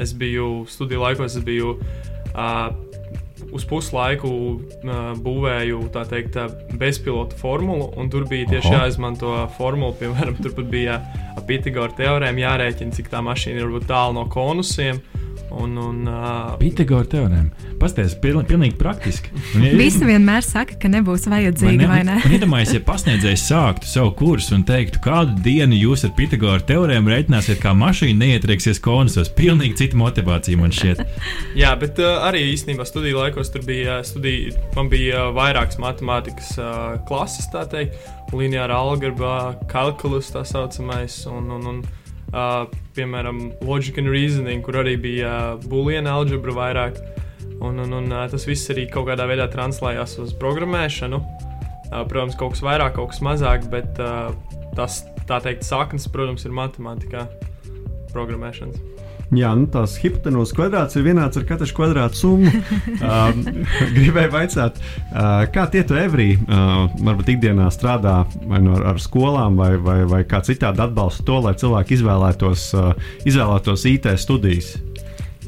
es biju studiju laikos, es biju uz puslaiku uh, būvēju teikt, bezpilotu formulu, un tur bija tieši Aha. jāizmanto formula. Piemēram, tur bija Pitagora teorēma, jārēķina, cik tā mašīna ir tālu no konusiem. Un, un, uh, Pitagora teorēma. Pastāstiet, piln, pilnīgi praktiski. Un, ja, Visi vienmēr saka, ka nebūs vajadzīga, vai ne? Un iedomājieties, ja pasniedzējs sāktu savu kursu un teiktu, kādu dienu jūs ar Pitagora teorēmu reiķināsiet, kā mašīna neietrieksies konusos. Pilnīgi cita motivācija man šķiet. Jā, bet uh, arī īstenībā studiju laikos tur bija studija, man bija uh, vairākas matemātikas uh, klases, tā teikt, lineāra algebra, kalkulus tā saucamais. Un, un, un, Uh, piemēram, Logic and Reasoning, kur arī bija uh, buļbuļsāļu algebra vairāk. Un, un, un uh, tas viss arī kaut kādā veidā translējās uz programmēšanu. Uh, protams, kaut kas vairāk, kaut kas mazāk, bet tas, tā teikt, saknes, protams, ir matemātikā, programmēšanas. Jā, nu, tās hipotenūzas kvadrāts ir vienāds ar katru kvadrātu summu. um, gribēju jautāt, uh, kā tie tu evrī, uh, varbūt ikdienā strādā vai no ar, ar skolām, vai, vai, vai kā citādi atbalsta to, lai cilvēki izvēlētos, uh, izvēlētos IT studijas?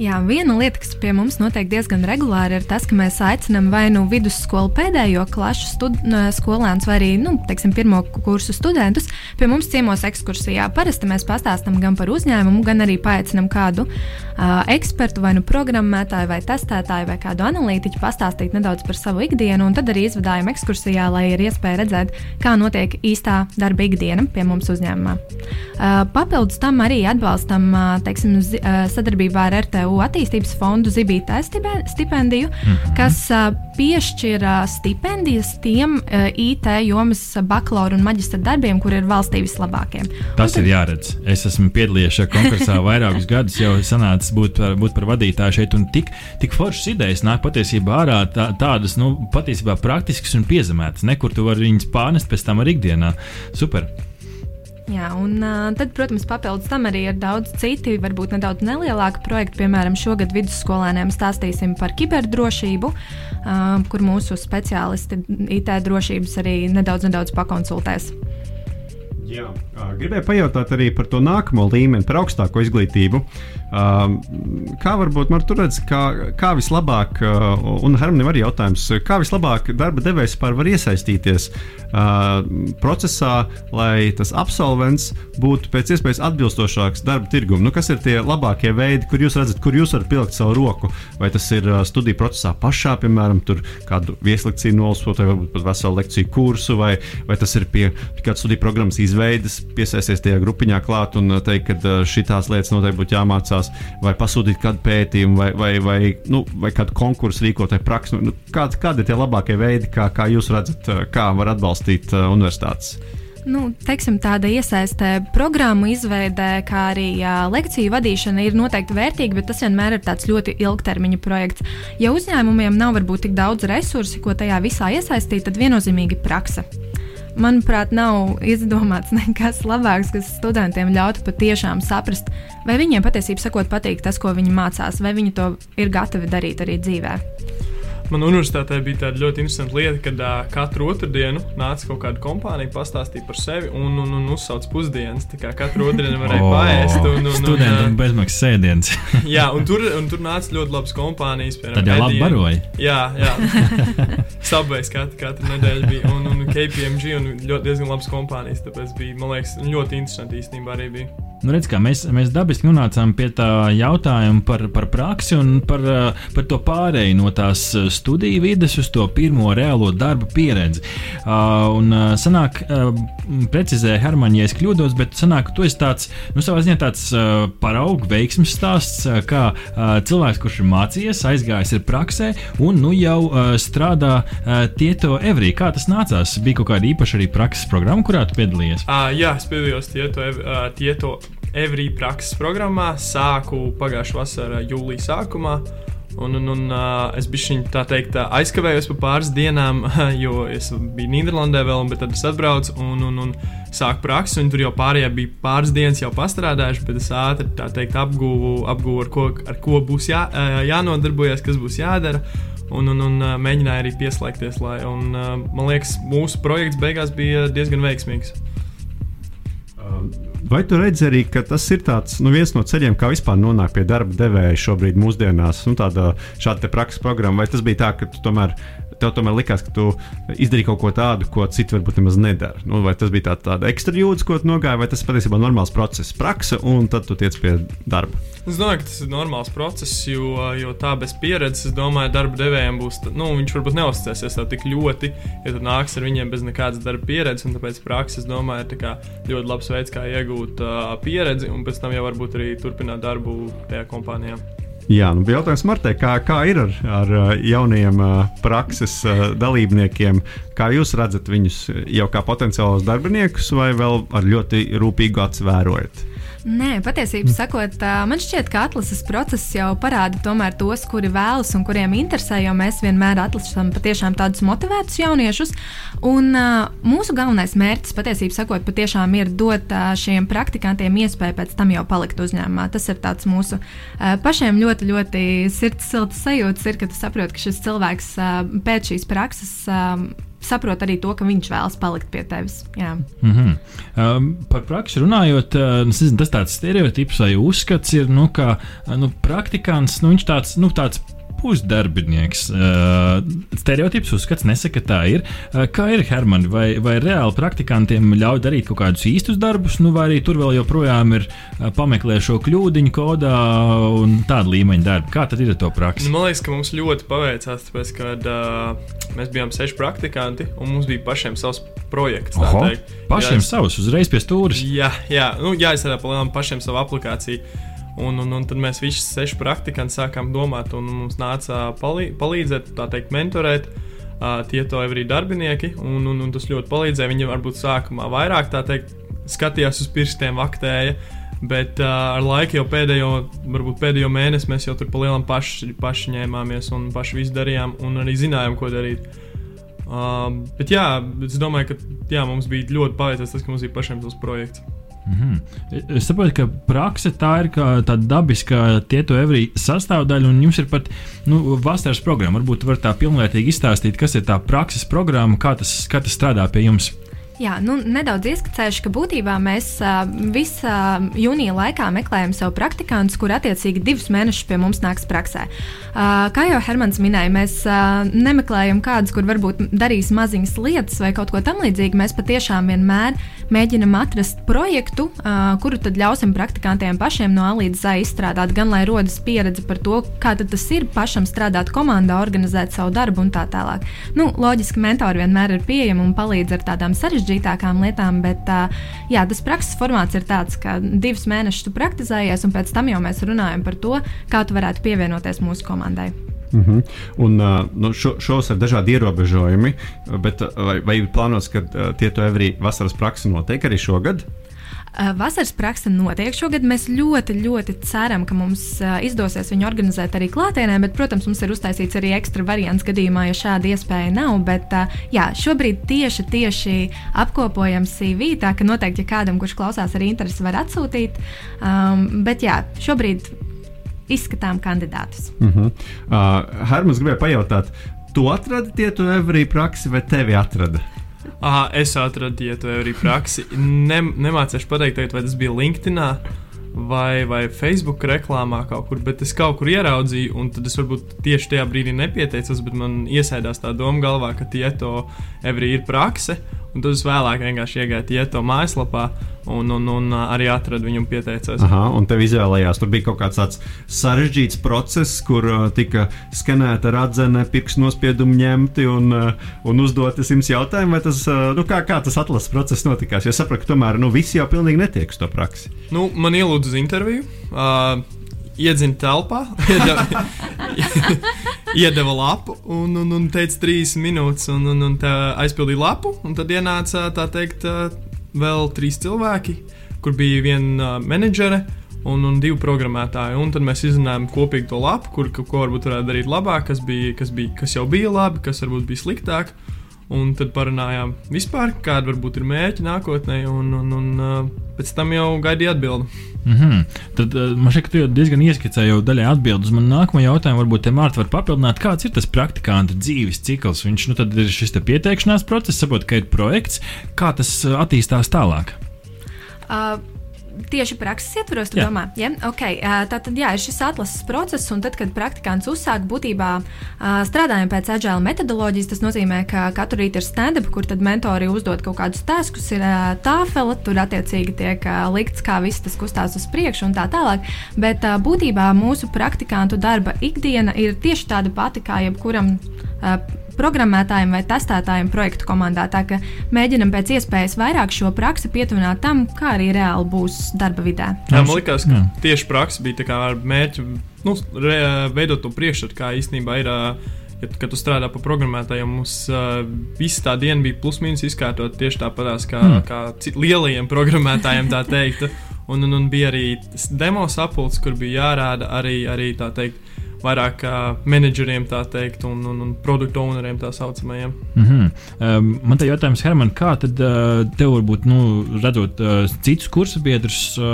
Jā, viena lieta, kas pie mums notiek diezgan regulāri, ir tas, ka mēs aicinām vai nu vidusskolu pēdējo klašu skolēnus, vai arī nu, teiksim, pirmo kursu studentus pie mums ciemos ekskursijā. Parasti mēs pastāstām gan par uzņēmumu, gan arī paaicinām kādu uh, ekspertu, vai nu programmētāju, vai testētāju, vai kādu analītiķu pastāstīt nedaudz par savu ikdienu, un tad arī izvadājam ekskursijā, lai ir iespēja redzēt, kā notiek īstā darba ikdiena pie mums uzņēmumā. Uh, papildus tam arī atbalstam uh, teiksim, sadarbībā ar RT MVU attīstības fondu Zibītē stipendiju, mm -hmm. kas piešķir stipendijas tiem IT jomas bakalaura un maģistra darbiem, kur ir valstī vislabākie. Tas un, ir jāredz. Es esmu piedalījies šajā konkursā vairākus gadus, jau sanācis būt par, būt par vadītāju šeit, un tik, tik foršas idejas nāk patiesībā ārā tā, tādas, nu, patiesībā praktiskas un piezemētas. Nekur tu vari viņas pārnest pēc tam arī ikdienā. Super! Jā, un uh, tad, protams, papildus tam arī ir daudz citi, varbūt nedaudz nelielāki projekti. Piemēram, šogad vidusskolēniem stāstīsim par kiberdrošību, uh, kur mūsu speciālisti IT drošības arī nedaudz, nedaudz pakonsultēs. Jā. Gribēju pajautāt arī par to nākamo līmeni, par augstāko izglītību. Kā varbūt man tur redz, kā, kā vislabāk, un Hermanim arī jautājums, kā vislabāk darba devējs par var iesaistīties procesā, lai tas absolvents būtu pēc iespējas atbilstošāks darba tirgumam? Nu, kas ir tie labākie veidi, kur jūs redzat, kur jūs varat pielikt savu roku? Vai tas ir studiju procesā pašā, piemēram, kādu vieslekciju nolasot, vai varbūt pat veselu lekciju kursu, vai, vai tas ir pie kādas studiju programmas izvēles? veids piesaisties tajā grupiņā klāt un teikt, ka šīs lietas noteikti būtu jāmācās, vai pasūtīt kādu pētījumu, vai, vai, vai, nu, vai kādu konkursu rīkot, vai praksi. Nu, kādi, kādi ir tie labākie veidi, kā, kā jūs redzat, uh, kā var atbalstīt uh, universitātes? Nu, teiksim, tāda iesaistē programmu izveidē, kā arī jā, lekciju vadīšana ir noteikti vērtīga, bet tas vienmēr ir tāds ļoti ilgtermiņa projekts. Ja uzņēmumiem nav varbūt tik daudz resursu, ko tajā visā iesaistīt, tad viennozīmīgi praksa manuprāt, nav izdomāts nekas labāks, kas studentiem ļautu patiešām saprast, vai viņiem patiesībā sakot, patīk tas, ko viņi mācās, vai viņi to ir gatavi darīt arī dzīvē. Man universitātē bija tāda ļoti interesanta lieta, kad uh, katru otrdienu nāca kaut kāda kompānija, pastāstīja par sevi un, un, un uzsauc pusdienas. Tā kā katru otrdienu varēja oh, paēst. Un, un, studentam un, bezmaksas sēdiens. jā, un tur, un tur nāca ļoti labas kompānijas. Piemēram, Tad jau labi baroja. Jā, jā. Subways katru, katru nedēļu bija un, un KPMG un ļoti diezgan labas kompānijas. Tāpēc bija, man liekas, ļoti interesanti īstenībā arī bija. Nu, redz, mēs, mēs dabiski nonācām pie tā jautājuma par, par praksi un par, par to pārēju no tās studiju vides uz to pirmo reālo darba pieredzi. Uh, un sanāk, uh, precizēja Hermaņa, ja es kļūdos, bet sanāk, tu esi tāds, nu, savā ziņā tāds uh, paraugu veiksmes stāsts, uh, kā uh, cilvēks, kurš ir mācījies, aizgājis ir praksē un nu jau uh, strādā uh, Tieto Evrī. Kā tas nācās? Bija kaut kāda īpaša arī prakses programma, kurā tu piedalījies? Uh, jā, es piedalījos Tieto, uh, tieto Evrī prakses programmā. Sāku pagājušā vasarā, jūlijā sākumā. Un, un, un es biju tā teikt, aizkavējos pa pāris dienām, jo es biju Nīderlandē vēl, bet tad es atbraucu un, un, un sāku praksi. Tur jau pārējie bija pāris dienas jau pastrādājuši, bet es ātri teikt, apguvu, apguvu ar, ko, ar ko būs jā, jānodarbojas, kas būs jādara. Un, un, un mēģināju arī pieslēgties. Lai, un, man liekas, mūsu projekts beigās bija diezgan veiksmīgs. Vai tu redzi arī, ka tas ir tāds, nu, viens no ceļiem, kā vispār nonākt pie darba devēja šobrīd, mūsdienās, nu, tāda šāda prakses programma, vai tas bija tā, ka tu tomēr tev tomēr likās, ka tu izdarīji kaut ko tādu, ko citi varbūt nemaz nedara. Nu, vai tas bija tā, tāda ekstra jūtas, ko tu nogāji, vai tas patiesībā ir normāls process, praksa, un tad tu tiec pie darba? Es domāju, ka tas ir normāls process, jo, jo tā bez pieredzes, es domāju, darba devējiem būs, nu, viņš varbūt neuzticēsies tev tik ļoti, ja tu nāks ar viņiem bez nekādas darba pieredzes, un tāpēc praksa, es domāju, ir ļoti labs veids, kā iegūt uh, pieredzi, un pēc tam jau varbūt arī turpināt darbu tajā kompānijā. Jā, nu, jautājums Martai, kā, kā ir ar, ar jauniem prakses dalībniekiem? Kā jūs redzat viņus jau kā potenciālus darbiniekus, vai vēl ar ļoti rūpīgu acu vērojat? Nē, patiesībā sakot, man šķiet, ka atlases process jau parāda tos, kuri vēlas un kuriem interesē, jo mēs vienmēr atlasām patiešām tādus motivētus jauniešus. Un uh, mūsu galvenais mērķis, patiesībā sakot, patiešām ir dot uh, šiem praktikantiem iespēju pēc tam jau palikt uzņēmumā. Tas ir tāds mūsu uh, pašiem ļoti, ļoti sirds silts sajūta, ir, ka tu saproti, ka šis cilvēks uh, pēc šīs prakses. Uh, saprot arī to, ka viņš vēlas palikt pie tevis. Jā. Mm -hmm. um, par praksi runājot, uh, tas tāds stereotips vai uzskats ir, nu, ka uh, nu, praktikants, nu, tāds, nu, tāds pusdarbinieks. Uh, stereotips uzskats nesaka, ka tā ir. Uh, kā ir Hermani, vai, vai reāli praktikantiem ļauj darīt kaut kādus īstus darbus, nu, vai arī tur vēl joprojām ir uh, pameklē šo kļūdiņu kodā un tāda līmeņa darbu? Kā tad ir ar to praksi? Nu, man liekas, ka mums ļoti paveicās, tāpēc, ka uh, mēs bijām seši praktikanti un mums bija pašiem savs projekts. Oho, pašiem jā, savs, uzreiz pie stūres. Jā, jā, nu, jāizsaka palielinām pašiem savu aplikāciju. Un, un, un tad mēs visi seši praktikanti sākām domāt, un mums nāca palī, palīdzēt, tā teikt, mentorēt. Uh, tie to arī darbinieki, un, un, un tas ļoti palīdzēja. Viņi varbūt sākumā vairāk teikt, skatījās uz pirkstiem, vaktēja, bet uh, ar laiku jau pēdējo, varbūt pēdējo mēnesi mēs jau tur palielinām paši, paši ņēmāmies un paši visu darījām, un arī zinājām, ko darīt. Uh, bet jā, es domāju, ka jā, mums bija ļoti paveicies tas, ka mums bija pašiem tas projekts. Mm -hmm. Es saprotu, ka praksa tā ir tāda dabiska tieto evrī sastāvdaļa, un jums ir pat nu, vasaras programma. Varbūt varat tā pilnvērtīgi izstāstīt, kas ir tā prakses programma, kā tas, kā tas strādā pie jums. Jā, nu, nedaudz ieskicējuši, ka būtībā mēs uh, visu uh, jūnija laikā meklējam sev praktikantus, kur attiecīgi divus mēnešus pie mums nāks praksē. Uh, kā jau Hermans minēja, mēs uh, nemeklējam kādus, kur varbūt darīs maziņas lietas vai kaut ko tamlīdzīgu. Mēs patiešām vienmēr mēģinam atrast projektu, uh, kuru tad ļausim praktikantiem pašiem no A līdz Z izstrādāt, gan lai rodas pieredze par to, kā tas ir pašam strādāt komandā, organizēt savu darbu un tā tālāk. Nu, loģiski, mentori vienmēr ir pieejami un palīdz ar tādām sarežģītām sarežģītākām lietām, bet jā, tas prakses formāts ir tāds, ka divus mēnešus tu praktizējies, un pēc tam jau mēs runājam par to, kā tu varētu pievienoties mūsu komandai. Mm -hmm. Un, uh, nu, šo, šos ir dažādi ierobežojumi, bet vai, vai ir plānots, ka uh, tie to arī vasaras praksi notiek arī šogad? Eh, vasaras praksa notiek šogad. Mēs ļoti, ļoti ceram, ka mums eh, izdosies viņu organizēt arī klātienē, bet, protams, mums ir uztaisīts arī ekstra variants gadījumā, ja šāda iespēja nav. Bet, eh, jā, šobrīd tieši, tieši apkopojam CV, tā ka noteikti, ja kādam, kurš klausās, arī interesi var atsūtīt. Um, bet, jā, šobrīd izskatām kandidātus. Uh -huh. uh, Hermans gribēja pajautāt, tu atradi tieto evrī praksi vai tevi atrada? Aha, es atradu arī praksi. Ne, nemācīšu pateikt, vai tas bija LinkedIn vai, vai Facebook reklāmā kaut kur, bet es kaut kur ieraudzīju, un tad es varbūt tieši tajā brīdī nepieteicos, bet man iesēdās tā doma galvā, ka Tieto Every ir prakse. Un tad es vēlāk vienkārši iegāju Tieto mājaslapā un, un, un arī atradu viņu un pieteicos. Aha, un tev izvēlējās. Tur bija kaut kāds tāds sarežģīts process, kur uh, tika skanēta radzene, pirkstu nospiedumi ņemti un, uh, un uzdoti simts jautājumu. Tas, uh, nu, kā, kā tas atlases process notikās? Jo sapratu, ka tomēr nu, visi jau pilnīgi netiek uz to praksi. Nu, man ielūdza uz interviju. Uh, iedzina telpā, iedeva, lapu un, un, un teica trīs minūtes, un, un, un aizpildīja lapu. Tad ienāca tā teikt, vēl trīs cilvēki, kur bija viena menedžere. Un, un divi programmētāji. Un tad mēs izdarījām kopīgi to lapu, kur ko varbūt varētu darīt labāk, kas, bija, kas, bija, kas jau bija labi, kas varbūt bija sliktāk. Un tad parunājām vispār, kāda varbūt ir mērķi nākotnē, un, un, un pēc tam jau gaidīja atbildi. Mm -hmm. Tad uh, man šķiet, ka tu diezgan ieskicēji jau daļai atbildus. Man nākamo jautājumu varbūt te Mārta var papildināt. Kāds ir tas praktikanta dzīves cikls? Viņš nu, ir šis pieteikšanās process, saprot, ka ir projekts. Kā tas attīstās tālāk? Uh, Tieši prakses ietvaros, tu Jā. domā, ja? okay, tā tad jā, ir šis atlases process, un tad, kad praktikants uzsāk būtībā strādājam pēc agile metodoloģijas, tas nozīmē, ka katru rītu ir stand-up, kur tad mentori uzdod kaut kādus taskus, ir tāfela, tur attiecīgi tiek likts, kā viss tas kustās uz priekšu un tā tālāk. Bet būtībā mūsu praktikantu darba ikdiena ir tieši tāda pati kā jebkuram. Programmētājiem vai testētājiem projektu komandā. Tā kā mēģinam pēc iespējas vairāk šo praksi pietuvināt tam, kā arī reāli būs darba vidē. Jā, man liekas, ka Jā. tieši praksa bija tā kā ar mērķi nu, re, veidot to priekšstatu, kā īstenībā ir. Ja, kad tu strādā par programmētājiem, mums uh, visa tā diena bija plus-minus izkārtot tieši tāpatās kā, mm. kā lielajiem programmētājiem, tā teikt. Un, un, un bija arī demo sapulcs, kur bija jārāda arī, arī tā teikt, vairāk kā menedžeriem, tā teikt, un, un, un produktu owneriem tā saucamajiem. Mm -hmm. um, man te jautājums, Herman, kā tad uh, tev varbūt, nu, redzot uh, citus kursu biedrus, uh,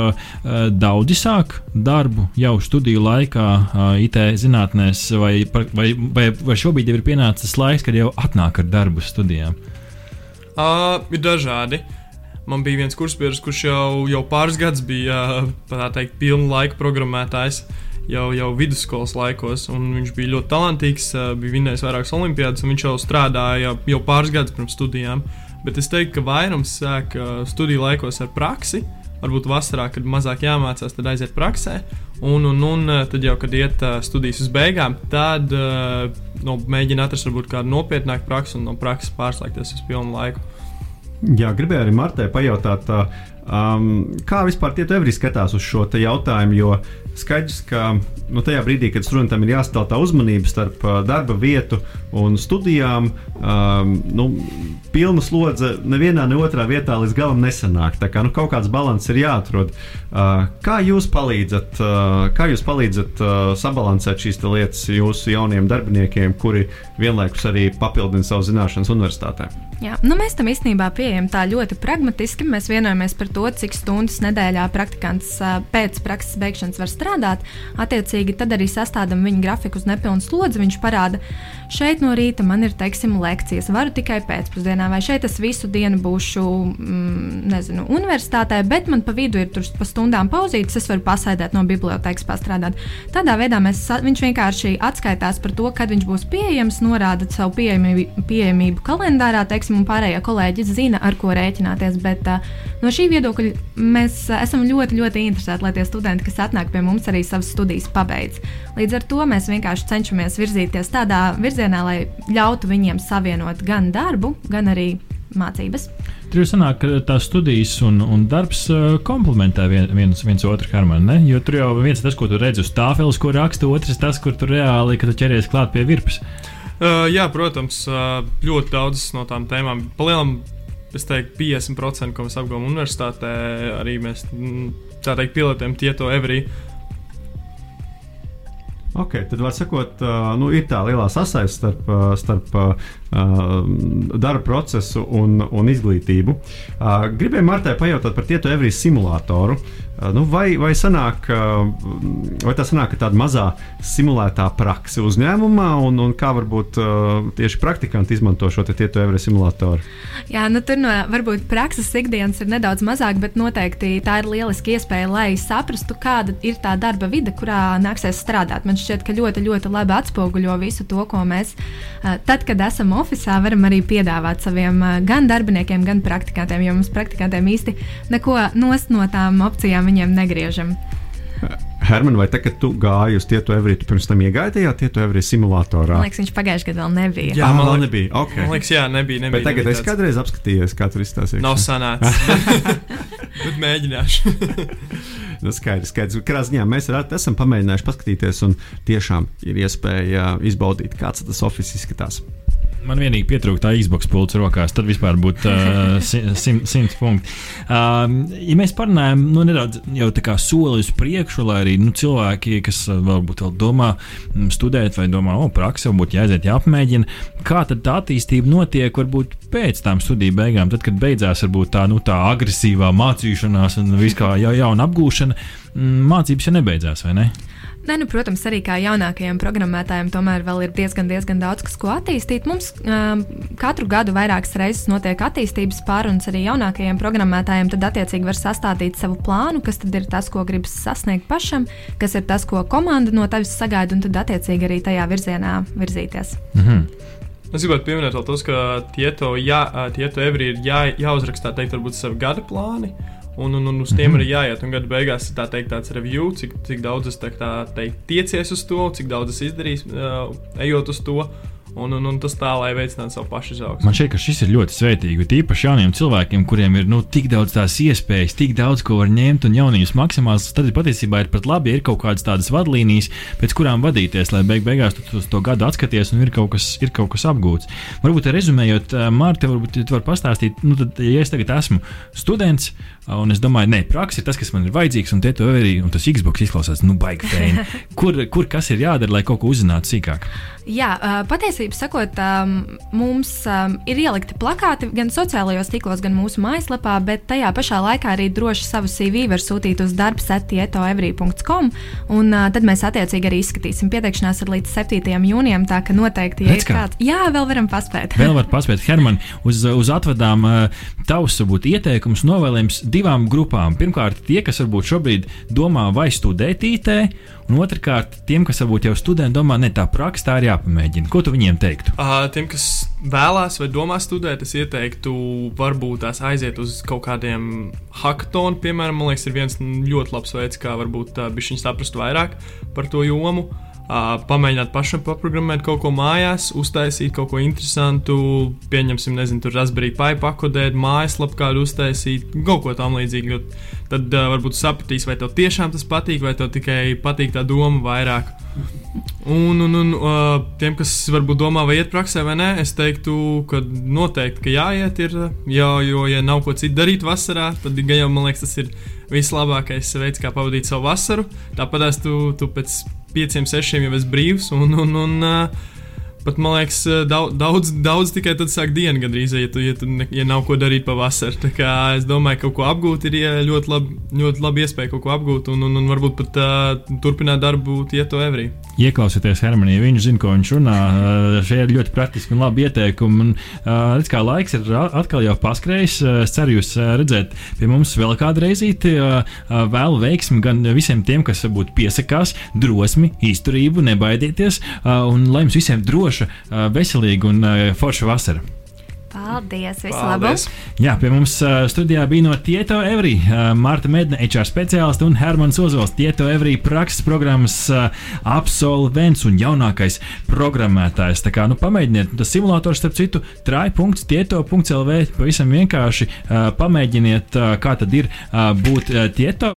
uh, daudzi sāk darbu jau studiju laikā, uh, IT zinātnēs, vai, vai, vai, vai šobrīd jau ir pienācis laiks, kad jau atnāk ar darbu studijām? Uh, ir dažādi. Man bija viens kursbiedrs, kurš jau, jau pāris gadus bija uh, teikt, pilna laika programmētājs. Jau, jau vidusskolas laikos, viņš bija ļoti talantīgs, bija vinnējis vairākas olimpiādas, un viņš jau strādāja jau, pāris gadus pirms studijām. Bet es teiktu, ka vairums sāk studiju laikos ar praksi. Varbūt vasarā, kad mazāk jāmācās, tad aiziet praksē. Un, un, un tad jau, kad iet studijas uz beigām, tad no, mēģina atrast varbūt kādu nopietnāku praksi un no prakses pārslēgties uz pilnu laiku. Jā, gribēju arī Martai pajautāt, tā, um, kā vispār tie tevi skatās uz šo jautājumu. Jo skaidrs, ka nu, tajā brīdī, kad studentam ir jāsadala tā uzmanība starp darba vietu un studijām, um, nu, pilna slodze nevienā, ne otrā vietā līdz galam nesanāk. Tā kā nu, kaut kāds līdzsvars ir jāatrod. Uh, kā jūs palīdzat, uh, kā jūs palīdzat uh, sabalansēt šīs lietas jūsu jauniem darbiniekiem, kuri vienlaikus arī papildina savu zināšanas universitātē? Jā, nu mēs tam īstenībā pieejam tā ļoti pragmatiski. Mēs vienojamies par to, cik stundas nedēļā praktikants pēc prakses beigšanas var strādāt. Attiecīgi, tad arī sastādām viņa grafiku uz nepilnu slodzi. Viņš parāda, šeit no rīta man ir, teiksim, lekcijas, varu tikai pēcpusdienā, vai šeit es visu dienu būšu, mm, nezinu, universitātē, bet man pa vidu ir tur pa stundām pauzītes, es varu pasēdēt no bibliotekas, pastrādāt. Tādā veidā mēs, viņš vienkārši atskaitās par to, kad viņš būs pieejams, norāda savu pieejamību, pieejamību kalendārā, teiksim, un pārējie kolēģi zina, ar ko rēķināties. Bet uh, no šī viedokļa mēs uh, esam ļoti, ļoti interesēti, lai tie studenti, kas atnāk pie mums, arī savas studijas pabeidz. Līdz ar to mēs vienkārši cenšamies virzīties tādā virzienā, lai ļautu viņiem savienot gan darbu, gan arī mācības. Tur jau sanāk, ka tās studijas un, un darbs uh, komplementē vien, viens, viens otru harmoniju. Jo tur jau viens ir tas, ko tu redzi uz tāfeles, ko raksta, otrs tas, kur tu reāli, ķeries klāt pie virpas. Uh, jā, protams, uh, ļoti daudzas no tām tēmām. Palielam, es teiktu, 50%, ko mēs apgūstam universitātē, arī mēs mm, tā teikt, pilotējam tieto every. Okay, tad, var sakot, nu, ir tā lielā sasaiste starp, starp darba procesu un, un izglītību. Gribēju Martai pajautāt par tieto Evrijas simulātoru. Uh, nu, vai, vai, sanāk, uh, vai tā sanāk, ka tāda mazā simulētā praksa uzņēmumā, un, un kā varbūt uh, tieši praktikanti izmanto šo tieto Evrijas simulātoru? Jā, nu tur no varbūt prakses ikdienas ir nedaudz mazāk, bet noteikti tā ir lieliska iespēja, lai saprastu, kāda ir tā darba vide, kurā nāksies strādāt. Man šķiet, ka ļoti, ļoti labi atspoguļo visu to, ko mēs eh, tad, kad esam oficiālā, varam arī piedāvāt saviem eh, gan darbiniekiem, gan praktikantiem, jo mums praktikantiem īsti neko nost no tām opcijām viņiem negriežam. Herman, vai tā, kad tu gāji uz tieto Evriju, tu pirms tam iegāji tajā tieto Evriju simulatorā? Man liekas, viņš pagājušajā gadā vēl nebija. Jā, Ah, man liek- nebija. Okay. Man liekas, jā, nebija. nebija Bet tagad nebija es tāds- kādreiz apskatījos, kā tur izstāstīja. Nav sanācis. Bet mēģināšu. Nu, skaidrs, skaidrs. Katrā ziņā mēs ar, esam pamēģinājuši paskatīties, un tiešām ir iespēja izbaudīt, kāds tas oficiāls izskatās. Man vienīgi pietrūkst tā Xbox pults rokās, tad vispār būtu uh, simt simt punkti. Um, ja mēs parunājam nu, nedaudz jau tā kā soli uz priekšu, lai arī nu, cilvēki, kas varbūt vēl domā studēt vai domā, o, praksa, varbūt jāaiziet, jāapmēģina, kā tad tā attīstība notiek varbūt pēc tam studiju beigām, tad, kad beidzās varbūt tā, nu, tā agresīvā mācīšanās un viss kā jau jauna apgūšana, mācības jau nebeidzās, vai ne? Ne, nu, protams, arī kā jaunākajiem programmētājiem, tomēr vēl ir diezgan, diezgan daudz, kas ko attīstīt. Mums um, katru gadu vairākas reizes notiek attīstības pārunas arī jaunākajiem programmētājiem. Tad, attiecīgi, var sastādīt savu plānu, kas tad ir tas, ko gribas sasniegt pašam, kas ir tas, ko komanda no tevis sagaida, un tad, attiecīgi, arī tajā virzienā virzīties. Mhm. Es gribētu pieminēt tos, ka tieto, jā, tieto evri ir jā, jāuzrakstā, teikt, varbūt savi gada plāni. Un, un, un uz tiem Mhm. arī jāiet. Un gada beigās ir tā teikt, tāds review, cik, cik daudz es tā kā teikt, tiecies uz to, cik daudz es izdarīju, uh, ejot uz to. Un, un, un tas tā, lai veicinātu savu pašu izaugsmu. Man šķiet, ka šis ir ļoti svētīgi. Tīpaši jauniem cilvēkiem, kuriem ir nu, tik daudz tās iespējas, tik daudz ko var ņemt un jaunības maksimāls. Tad patiesībā ir pat labi, ja ir kaut kādas tādas vadlīnijas, pēc kurām vadīties, lai beig beigās tu uz to gadu atskaties un ir kaut kas, ir kaut kas apgūts. Varbūt rezumējot, Mārta, varbūt tu vari pastāstīt, nu, tad, ja es tagad esmu students. Un es domāju, nē, praksa ir tas, kas man ir vajadzīgs, un arī, un tas Xbox izklausās, nu, baigi fēni. Kur, kur kas ir jādara, lai kaut ko uzzinātu sīkāk? Jā, patiesībā sakot, um, mums um, ir ielikti plakāti gan sociālajos tīklos, gan mūsu mājaslapā, bet tajā pašā laikā arī droši savu CV var sūtīt uz darbsetietoevrī.com, un uh, tad mēs attiecīgi arī izskatīsim. Pieteikšanās ir līdz 7. jūnijam, tā ka noteikti, ja Redz ir kā. kāds, jā, vēl varam paspēt. Vēl var paspēt, Herman, uz, uz atvadām tavs varbūt ieteikums novēlējums divām grupām. Pirmkārt, tie, kas varbūt šobrīd domā vai studēt IT, un otrkārt, tiem, kas varbūt jau studē, domā, ne tā praksa, tā ir jāpamēģina. Ko tu viņiem teiktu? Uh, tiem, kas vēlās vai domā studēt, es ieteiktu, varbūt tās aiziet uz kaut kādiem hackathoniem. Piemēram, man liekas, ir viens ļoti labs veids, kā varbūt uh, viņi saprast vairāk par to jomu. Uh, pamēģināt pašam paprogrammēt kaut ko mājās, uztaisīt kaut ko interesantu, pieņemsim, nezinu, tur Raspberry Pi pakodēt, mājaslapu kādu uztaisīt, kaut ko tam līdzīgu. Tad uh, varbūt sapratīs, vai tev tiešām tas patīk, vai tev tikai patīk tā doma vairāk. Un, un, un uh, tiem, kas varbūt domā, vai iet praksē vai nē, es teiktu, ka noteikti, ka jāiet, ir, jo, jo, ja nav ko citu darīt vasarā, tad gan jau man liekas, tas ir vislabākais veids, kā pavadīt savu vasaru. Tāpat tu, tu pēc pieciem, sešiem jau esi brīvs. Un, un, un, uh, Pat man liekas, daudz, daudz, daudz tikai tad sāk diena gandrīz, ja, tu, ja, tu ne, ja nav ko darīt pavasarī. Tā kā es domāju, ka kaut ko apgūt ir ļoti labi, ļoti labi iespēja kaut ko apgūt un, un, un varbūt pat uh, turpināt darbu, ja to evrī. Ieklausieties Hermanī, viņš zina, ko viņš runā. Uh, Šie ir ļoti praktiski un labi ieteikumi. Un, uh, redz, kā laiks ir atkal jau paskrējis. Uh, Es ceru jūs uh, redzēt pie mums vēl kādu reizīti. Uh, uh, Vēlu veiksmi gan visiem tiem, kas varbūt piesakās, drosmi, izturību, nebaidieties. Uh, Un lai jums visiem droša, uh, veselīga un forša vasara. Paldies! Visu labu! Jā, pie mums uh, studijā bija no Tieto Every, uh, Marta Medne, HR speciālists un Hermans Ozols, Tieto Every prakses programmas uh, absolvents un jaunākais programmētājs. Tā kā nu, pamēģiniet, tas simulators, starp citu, trai.tieto.lv pavisam vienkārši uh, pamēģiniet, uh, kā tad ir uh, būt uh, Tieto.